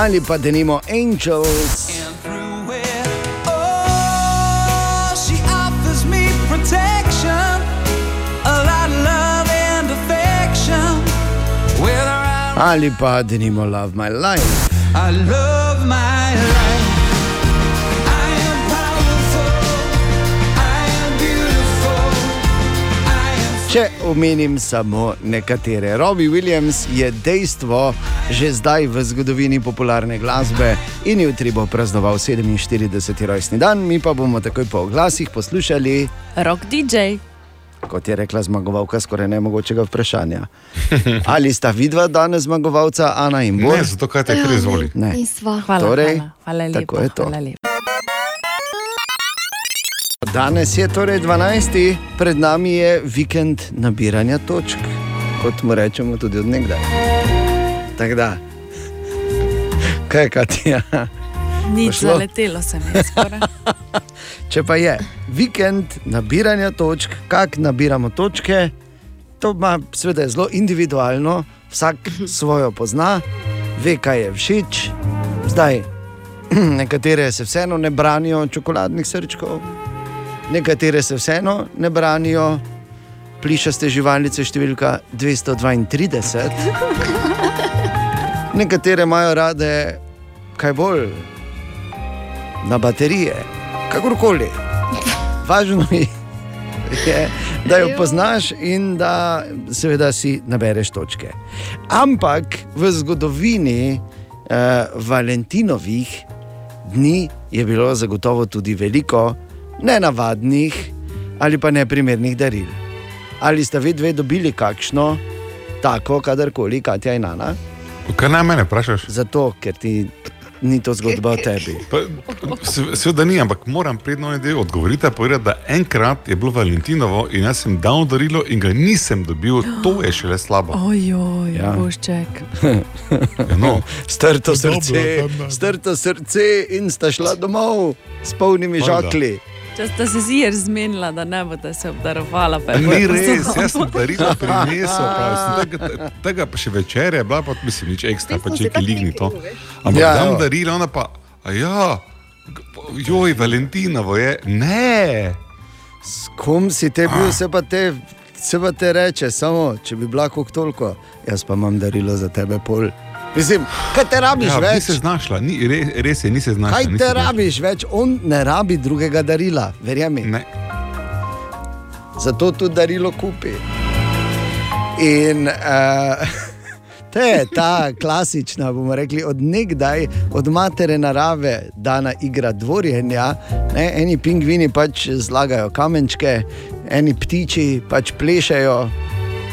Ali pa denimo Angels. She offers me protection, a lot of love and affection. Whether I, Ali pa denimo Love My Life. I love my Če omenim samo nekatere. Robbie Williams je dejstvo že zdaj v zgodovini popularne glasbe in jutri bo praznoval 47. rojstni dan, mi pa bomo takoj po oglasih poslušali, Rock DJ. kot je rekla zmagovalka skoraj nemogočega vprašanja. Ali sta vidva danes zmagovalca, Ana in Bor? Ne, zato kaj te kar izvoli. Ne. Hvala, Torej, hvala, hvala lepa. tako je to. Hvala lepa. Danes je torej 12. pred nami je vikend nabiranja točk, kot mu rečemo tudi odnegdaj. Tako da, kaj je Katja? Nič Pošlo? zaletelo se mi je skoraj. Če pa je vikend nabiranja točk, kako nabiramo točke, to ima seveda zelo individualno, vsak svojo pozna, ve, kaj je všeč. Zdaj, nekatere se vseeno ne branijo čokoladnih srčkov, nekatere se vseeno ne branijo plišaste živalice številka 232. Nekatere imajo rade kaj bolj na baterije, kakorkoli. Važno je, da jo poznaš in da seveda si nabereš točke. Ampak v zgodovini eh, Valentinovih dni je bilo zagotovo tudi veliko nenavadnih ali pa neprimernih daril. Ali ste vi dve dobili kakšno tako, kadarkoli, Katja in Ana? Kaj naj mene vprašaš? Zato, ker ti ni to zgodba o tebi. Pa, se- Seveda ni, ampak moram predno en del odgovoriti. Povedati, da enkrat je bilo Valentinovo in jaz sem dal darilo in ga nisem dobil, to je šele slabo. Ojoj, Ja. ja. bošček. No. Strto srce, da. strto srce in sta šla domov s polnimi žakli. Če ste se zijer zmenila, da ne boste se obdarovala, Ni res, jaz sem darila prinesel, pa sem tega, tega pa še večer je bila, pa mislim, nič ekstra, pa če ki ligni to. Ampak Ja, ja, dam evo. darila, ona pa, a ja, joj, Valentinovo je, ne. S kom si te bil, se pa te, se pa te reče, samo če bi bila kot toliko, jaz pa imam darilo za tebe pol. Mislim, kaj te rabiš ja, Ni več? se znašla, ni, res, res je, ni se znašla. Kaj ni te se znašla. rabiš več? On ne rabi drugega darila, verjemi. Ne. Zato tudi darilo kupi. In uh, to je ta klasična, bomo rekli, od nekdaj, od matere narave, dana igra dvorjenja. Ne? Eni pingvini pač zlagajo kamenčke, eni ptiči pač plešejo,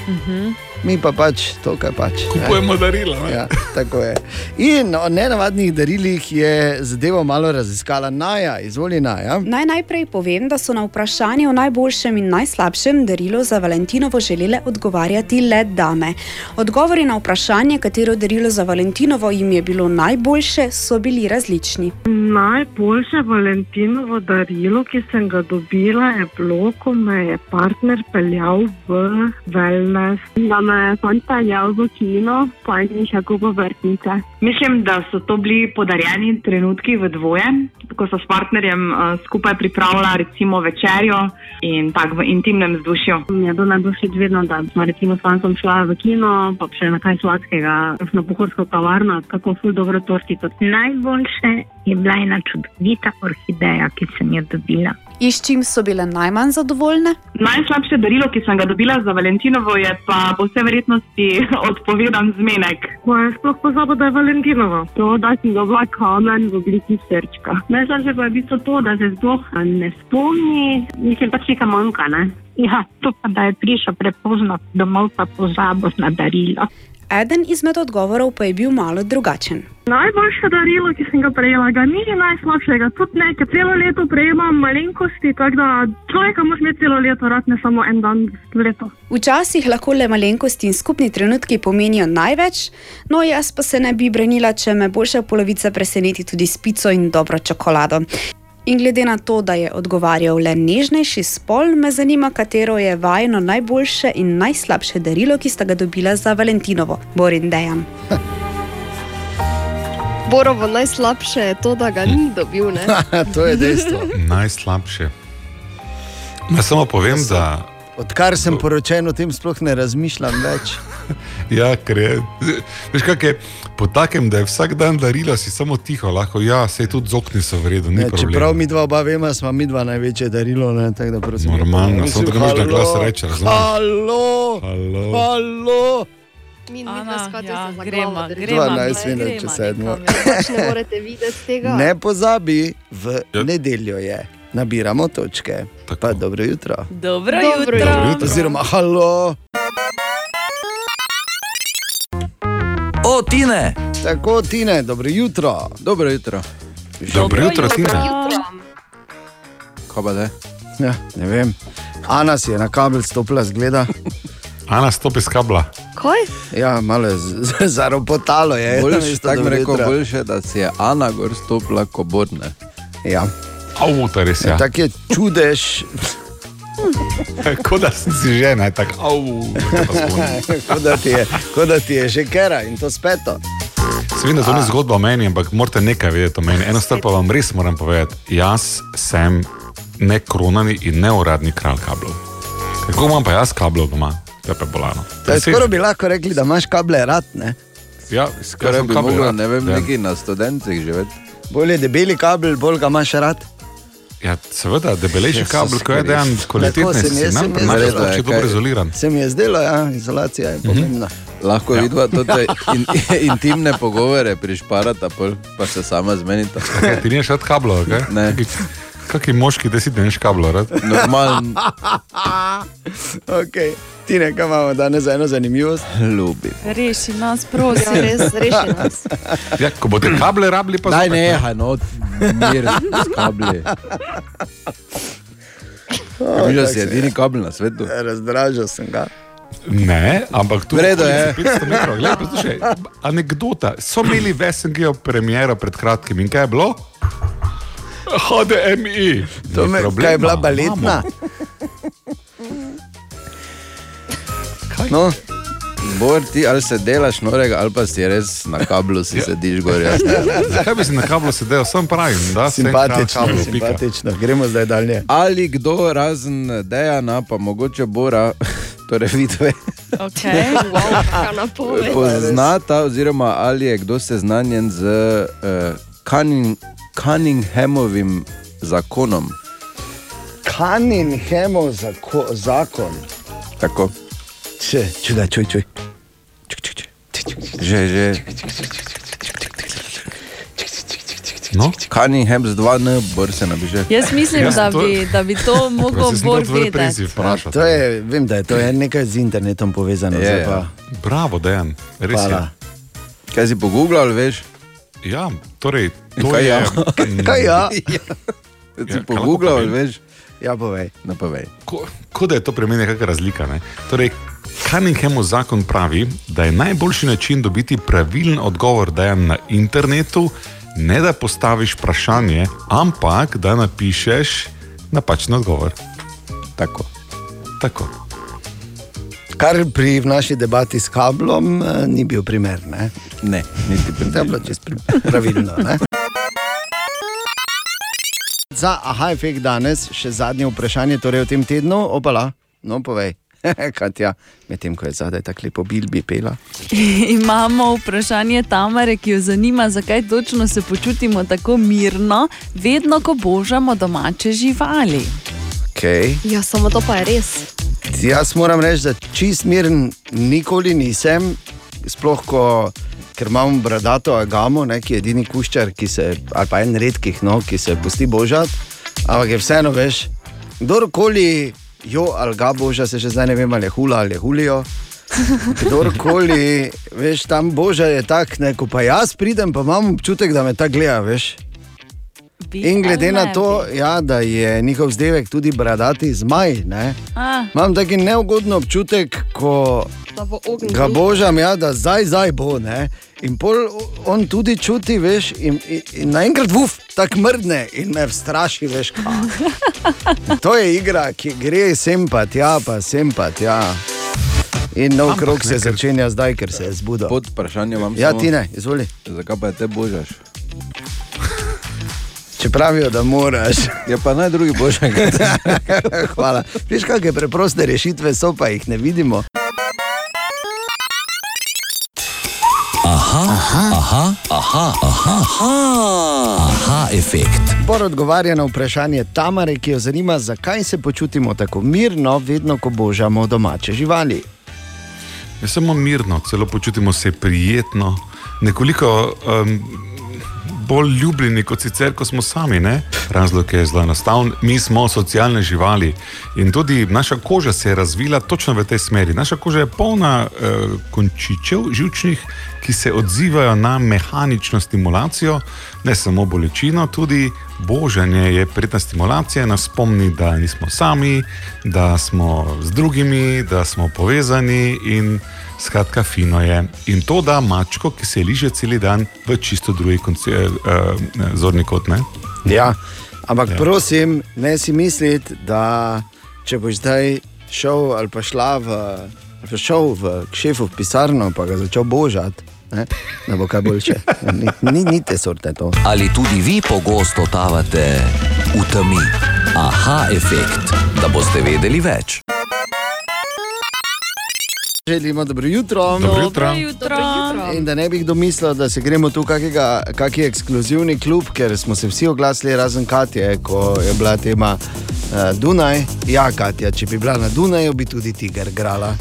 Mhm. Mi pa pač to, kar pač. ne. Kupujemo darila. ne. Ja, tako je. In o nenavadnih darilih je zadevo malo raziskala Naja, izvoli Naja. Naj najprej povem, da so na vprašanje o najboljšem in najslabšem darilu za Valentinovo želele odgovarjati le dame. Odgovori na vprašanje, katero darilo za Valentinovo jim je bilo najboljše, so bili različni. Najboljše Valentinovo darilo, ki sem ga dobila, je bilo, ko me je partner peljal v wellness na me fant peljal v kino, pa in še kupo vrtnice. Mislim, da so to bili podarjeni trenutki v dvoje, ko so s partnerjem uh, skupaj pripravljala recimo večerjo in tako v intimnem vzdušju. Mi je bilo najbolj všeč vedno, da smo recimo s fantom šla v kino, pa še na kaj sladkega, na pohorsko kavarno, kako ful dobro tortico. Najboljše je bila ena čudovita orhideja, ki sem jo dobila. In s čim so bile najmanj zadovoljne? Najslabše darilo, ki sem ga dobila za Valentinovo, je pa po vsej verjetnosti odpovedan zmenek. Ko je sploh pozabil, da je Valentinovo. To, da si dobila kamen v obliki srčka. Najslabše pa je v bistvu to, da se sploh ne spomni, mislim pač nekaj manjka, ne? Ja, to pa da je prišel prepozno domov, pa pozabil na darilo. Eden izmed odgovorov pa je bil malo drugačen. Najboljše darilo, ki sem ga prejela, ga ni najslabšega, tudi ne, ker celo leto prejemam malenkosti, tako da človeka moraš imeti celo leto, rad ne samo en dan v leto. Včasih lahko le malenkosti in skupni trenutki pomenijo največ, no jaz pa se ne bi branila, če me boljša polovica preseneti tudi s pico in dobro čokolado. In glede na to, da je odgovarjal le nežnejši spol, me zanima, katero je vajno najboljše in najslabše darilo, ki sta ga dobila za Valentinovo, Borin Dejan. Borovo najslabše je to, da ga ni dobil. Ne? to je dejstvo. Najslabše. Naj samo povem, da. Odkar sem poročen, o tem sploh ne razmišljam več. Ja, ker je. Veš, kak je po takem, da je vsak dan darilo, si samo tiho, lahko, ja, se tudi zokni so vredni. Ne, čeprav mi dva oba vemo, smo mi dva največje darilo. Ne, tako da prosim, Normalno, samo na halo, glas razumeš? Halo, Halo. halo. Mi Ana, ja, gremo, gremo, 12 minut čez sedmo. Pač ne morete videti tega. Ne pozabi, v nedeljo je. Nabiramo točke. Pa dobro jutro. Dobro, Dobro jutro. jutro. Oziroma, halo. O, Tine! Tako, Tine, dobro jutro. Dobro jutro. Dobro jutro, Tine. Kaj pa da? Ja, ne vem. Ana si je na kabel stopila zgleda. Ana stopi z kabla. Kaj? Ja, malo zaropotalo je. Boljš, namesto tako dobro rekel, boljše, da si je Ana gor stopila, ko bodne. Ja. Avto, to je res. Ja. Tako je čudež. Kot da si žena, tako avto. kot, da ti je, že kera in to speto. Seveda, to ni zgodba o meni, ampak morate nekaj vedeti o meni. Eno stvar pa vam res moram povedati. Jaz sem ne kronani in ne uradni kralj kablov. Kako imam pa jaz kablov doma? To je pa bolano. To je skoraj bi lahko rekli, da imaš kable rad. Ne? Ja, Skoraj bi mogla, rad, ne vem, ja. neki na študentih živeti. Bolje debeli kabel, bolj ga imaš rad. Ja, seveda, debelejši Jezus kabel, ko je dejan kvalitetnejši, se mi je- zdelo, da je kaj- dobro izoliran. Se mi je zdelo, ja, izolacija je pomembna. Lahko Ja. ja. vidva tudi in, intimne pogovore prišparata, pol, pa se sama zmenita. Kaj, ti nimaš rad kablov, kaj? Ne. Kakšni moški, da si ti neš kablov, rad? Normalen, okay. Ti nekaj imamo danes za eno zanimivost. ljubi. Reši nas, prosim. Ja, res, reši nas. Ja, ko boste kable rabili, pa Daj zopet, ne. nehaj, no, mir kabli. Miš, da si edini kabel na svetu. Razdražil sem ga. Ne, ampak tu V redu je. 500 metrov. Glej, poslušaj, anekdota. So imeli v SNG-u premiero pred kratkim in kaj je bilo? HDMI. To me, problema, kaj je bila baletna? No, Bor ti ali se delaš norega, ali pa si res na kablu, si sediš gor. Zakaj bi si na kablu sedel? Sam pravim, da sem simpatično, kablu, simpatično. Gremo zdaj dalje. Ali kdo razen Dejana, pa mogoče Bora, torej vidve, Okay. Wow, poznata, oziroma ali je kdo seznanjen z uh, Cunning, Cunninghamovim zakonom. Cunninghamov zako, zakon. Tako. Če, čuj, čuj, čuj. Že, že. No? Cunningham z 2N, Bor se napiše. Jaz mislim, Ja, da to- bi, da bi to mogel to priziv vedeti. To je, vem, da je to je nekaj z internetom povezano. Je, ja. pa- Bravo, Dejan, res je. Kaj si pogooglal, veš? Ja, torej, to Kaj je. ja? Kaj ja? Kaj si Ja, pogooglal, veš? Ja, povej. No, povej. ko- Kot da je to pri meni kakšna razlika. Ne? Torej, Cunninghamov zakon pravi, da je najboljši način dobiti pravilen odgovor dejan na internetu, ne da postaviš vprašanje, ampak da napišeš napačen odgovor. Tako. Tako. Kar pri naši debati s kablom eh, ni bil primer. Ne, ne niti pri tem. bilo čez pri- pravilno. Ne? Za aha efekt danes še zadnje vprašanje, torej v tem tednu, opala, no povej. Katja, medtem ko je zadaj tako lepo bilbi pela. Imamo vprašanje Tamare, ki jo zanima, zakaj točno se počutimo tako mirno, vedno ko božamo domače živali. Okay. Ja, samo to pa je res. Jaz moram reči, da čist miren nikoli nisem, sploh ko. Ker imam bradato agamo, ne, ki je edini kuščar, ki se, ali pa en redkih, no, ki se pusti božati. Ampak je vseeno, veš, kdorkoli jo ali ga boža, se že zdaj ne vem, ali je hula ali je hulijo. Kdorkoli, veš, tam boža je tak, ne, ko pa jaz pridem, pa imam občutek, da me ta gleda, veš. In glede na to, ja, da je njihov zdevek tudi bradati zmaj, ne, Ah, imam taki neugoden občutek, ko bo ga božam, ja, da zdaj, zdaj bo. Ne. In pol on tudi čuti, veš, in, in, in naenkrat vuf, tako mrdne in me straši, veš. kaj. To je igra, ki gre sem pa tja, pa sem pa tja. In nov Ampak krok se ne, začenja zdaj, ker se je zbudil. Pod vprašanjem imam Ja, samo- ti ne, izvoli. Zakaj pa te božaš? Če pravijo, da moraš. Ja, pa naj drugi božaj. Hvala. Veš, kakšne preproste rešitve so, pa jih ne vidimo. Aha, aha, aha, aha, aha, aha, aha efekt. Bor odgovarja na vprašanje Tamare, ki jo zanima, zakaj se počutimo tako mirno, vedno ko božamo domače živali. Je samo mirno, celo počutimo se prijetno, nekoliko um, bolj ljubljeni kot sicer, ko smo sami. Ne? Razlog je zelo enostaven. Mi smo socialne živali in tudi naša koža se je razvila točno v tej smeri. Naša koža je polna uh, končičev, žilčnih, ki se odzivajo na mehanično stimulacijo, ne samo bolečino, tudi božanje je prijetna stimulacija, nas spomni, da nismo sami, da smo z drugimi, da smo povezani in skratka, fino je. In to da mačko, ki se liže cel dan v čisto drugi konci, eh, eh, zorni kot. Ne? Ja, ampak Ja. prosim, ne si misliti, da če boš zdaj šel ali pa šla v, pa šel v šefu v pisarno, pa ga začel božati, ne, da bo kaj boljše. Ni, ni, ni te sorte to. Ali tudi vi pogosto totavate v temi? Aha efekt, da boste vedeli več. Želimo dobro jutro. Dobro jutro. Dobro jutro. In da ne bi kdo mislil, da se gremo tu kakega, kaki ekskluzivni klub, ker smo se vsi oglasili, razen Katje, ko je bila tema uh, Dunaj. Ja, Katja, če bi bila na Dunaju, bi tudi Tiger grala.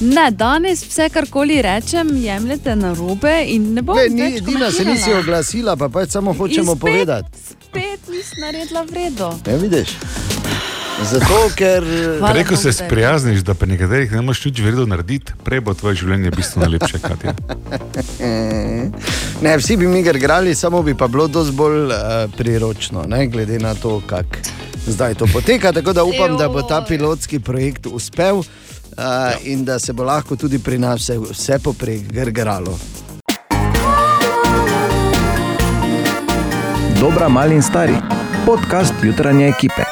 Ne, danes vse, kar koli rečem, jemljete na robe in ne bom Ne, ni, več Dina se nisi oglasila, pa pač samo hočemo spet- povedati. Spet nisi naredila vredo. Ne vidiš? Zato, ker. Hvala Prej, ko Bogu, se sprijazniš, da pri nekaterih ne moreš nič vredno narediti, prej bo tvoje življenje bistveno lepše. Katja. Ne, vsi bi mi igrali, samo bi pa bilo dosti bolj uh, priročno, ne, glede na to, kako zdaj to poteka. Tako da upam, da bo ta pilotski projekt uspel uh, in da se bo lahko tudi pri nas vse, vse poprek grgralo. Dobra, mali in stari. Podcast jutranje ekipe.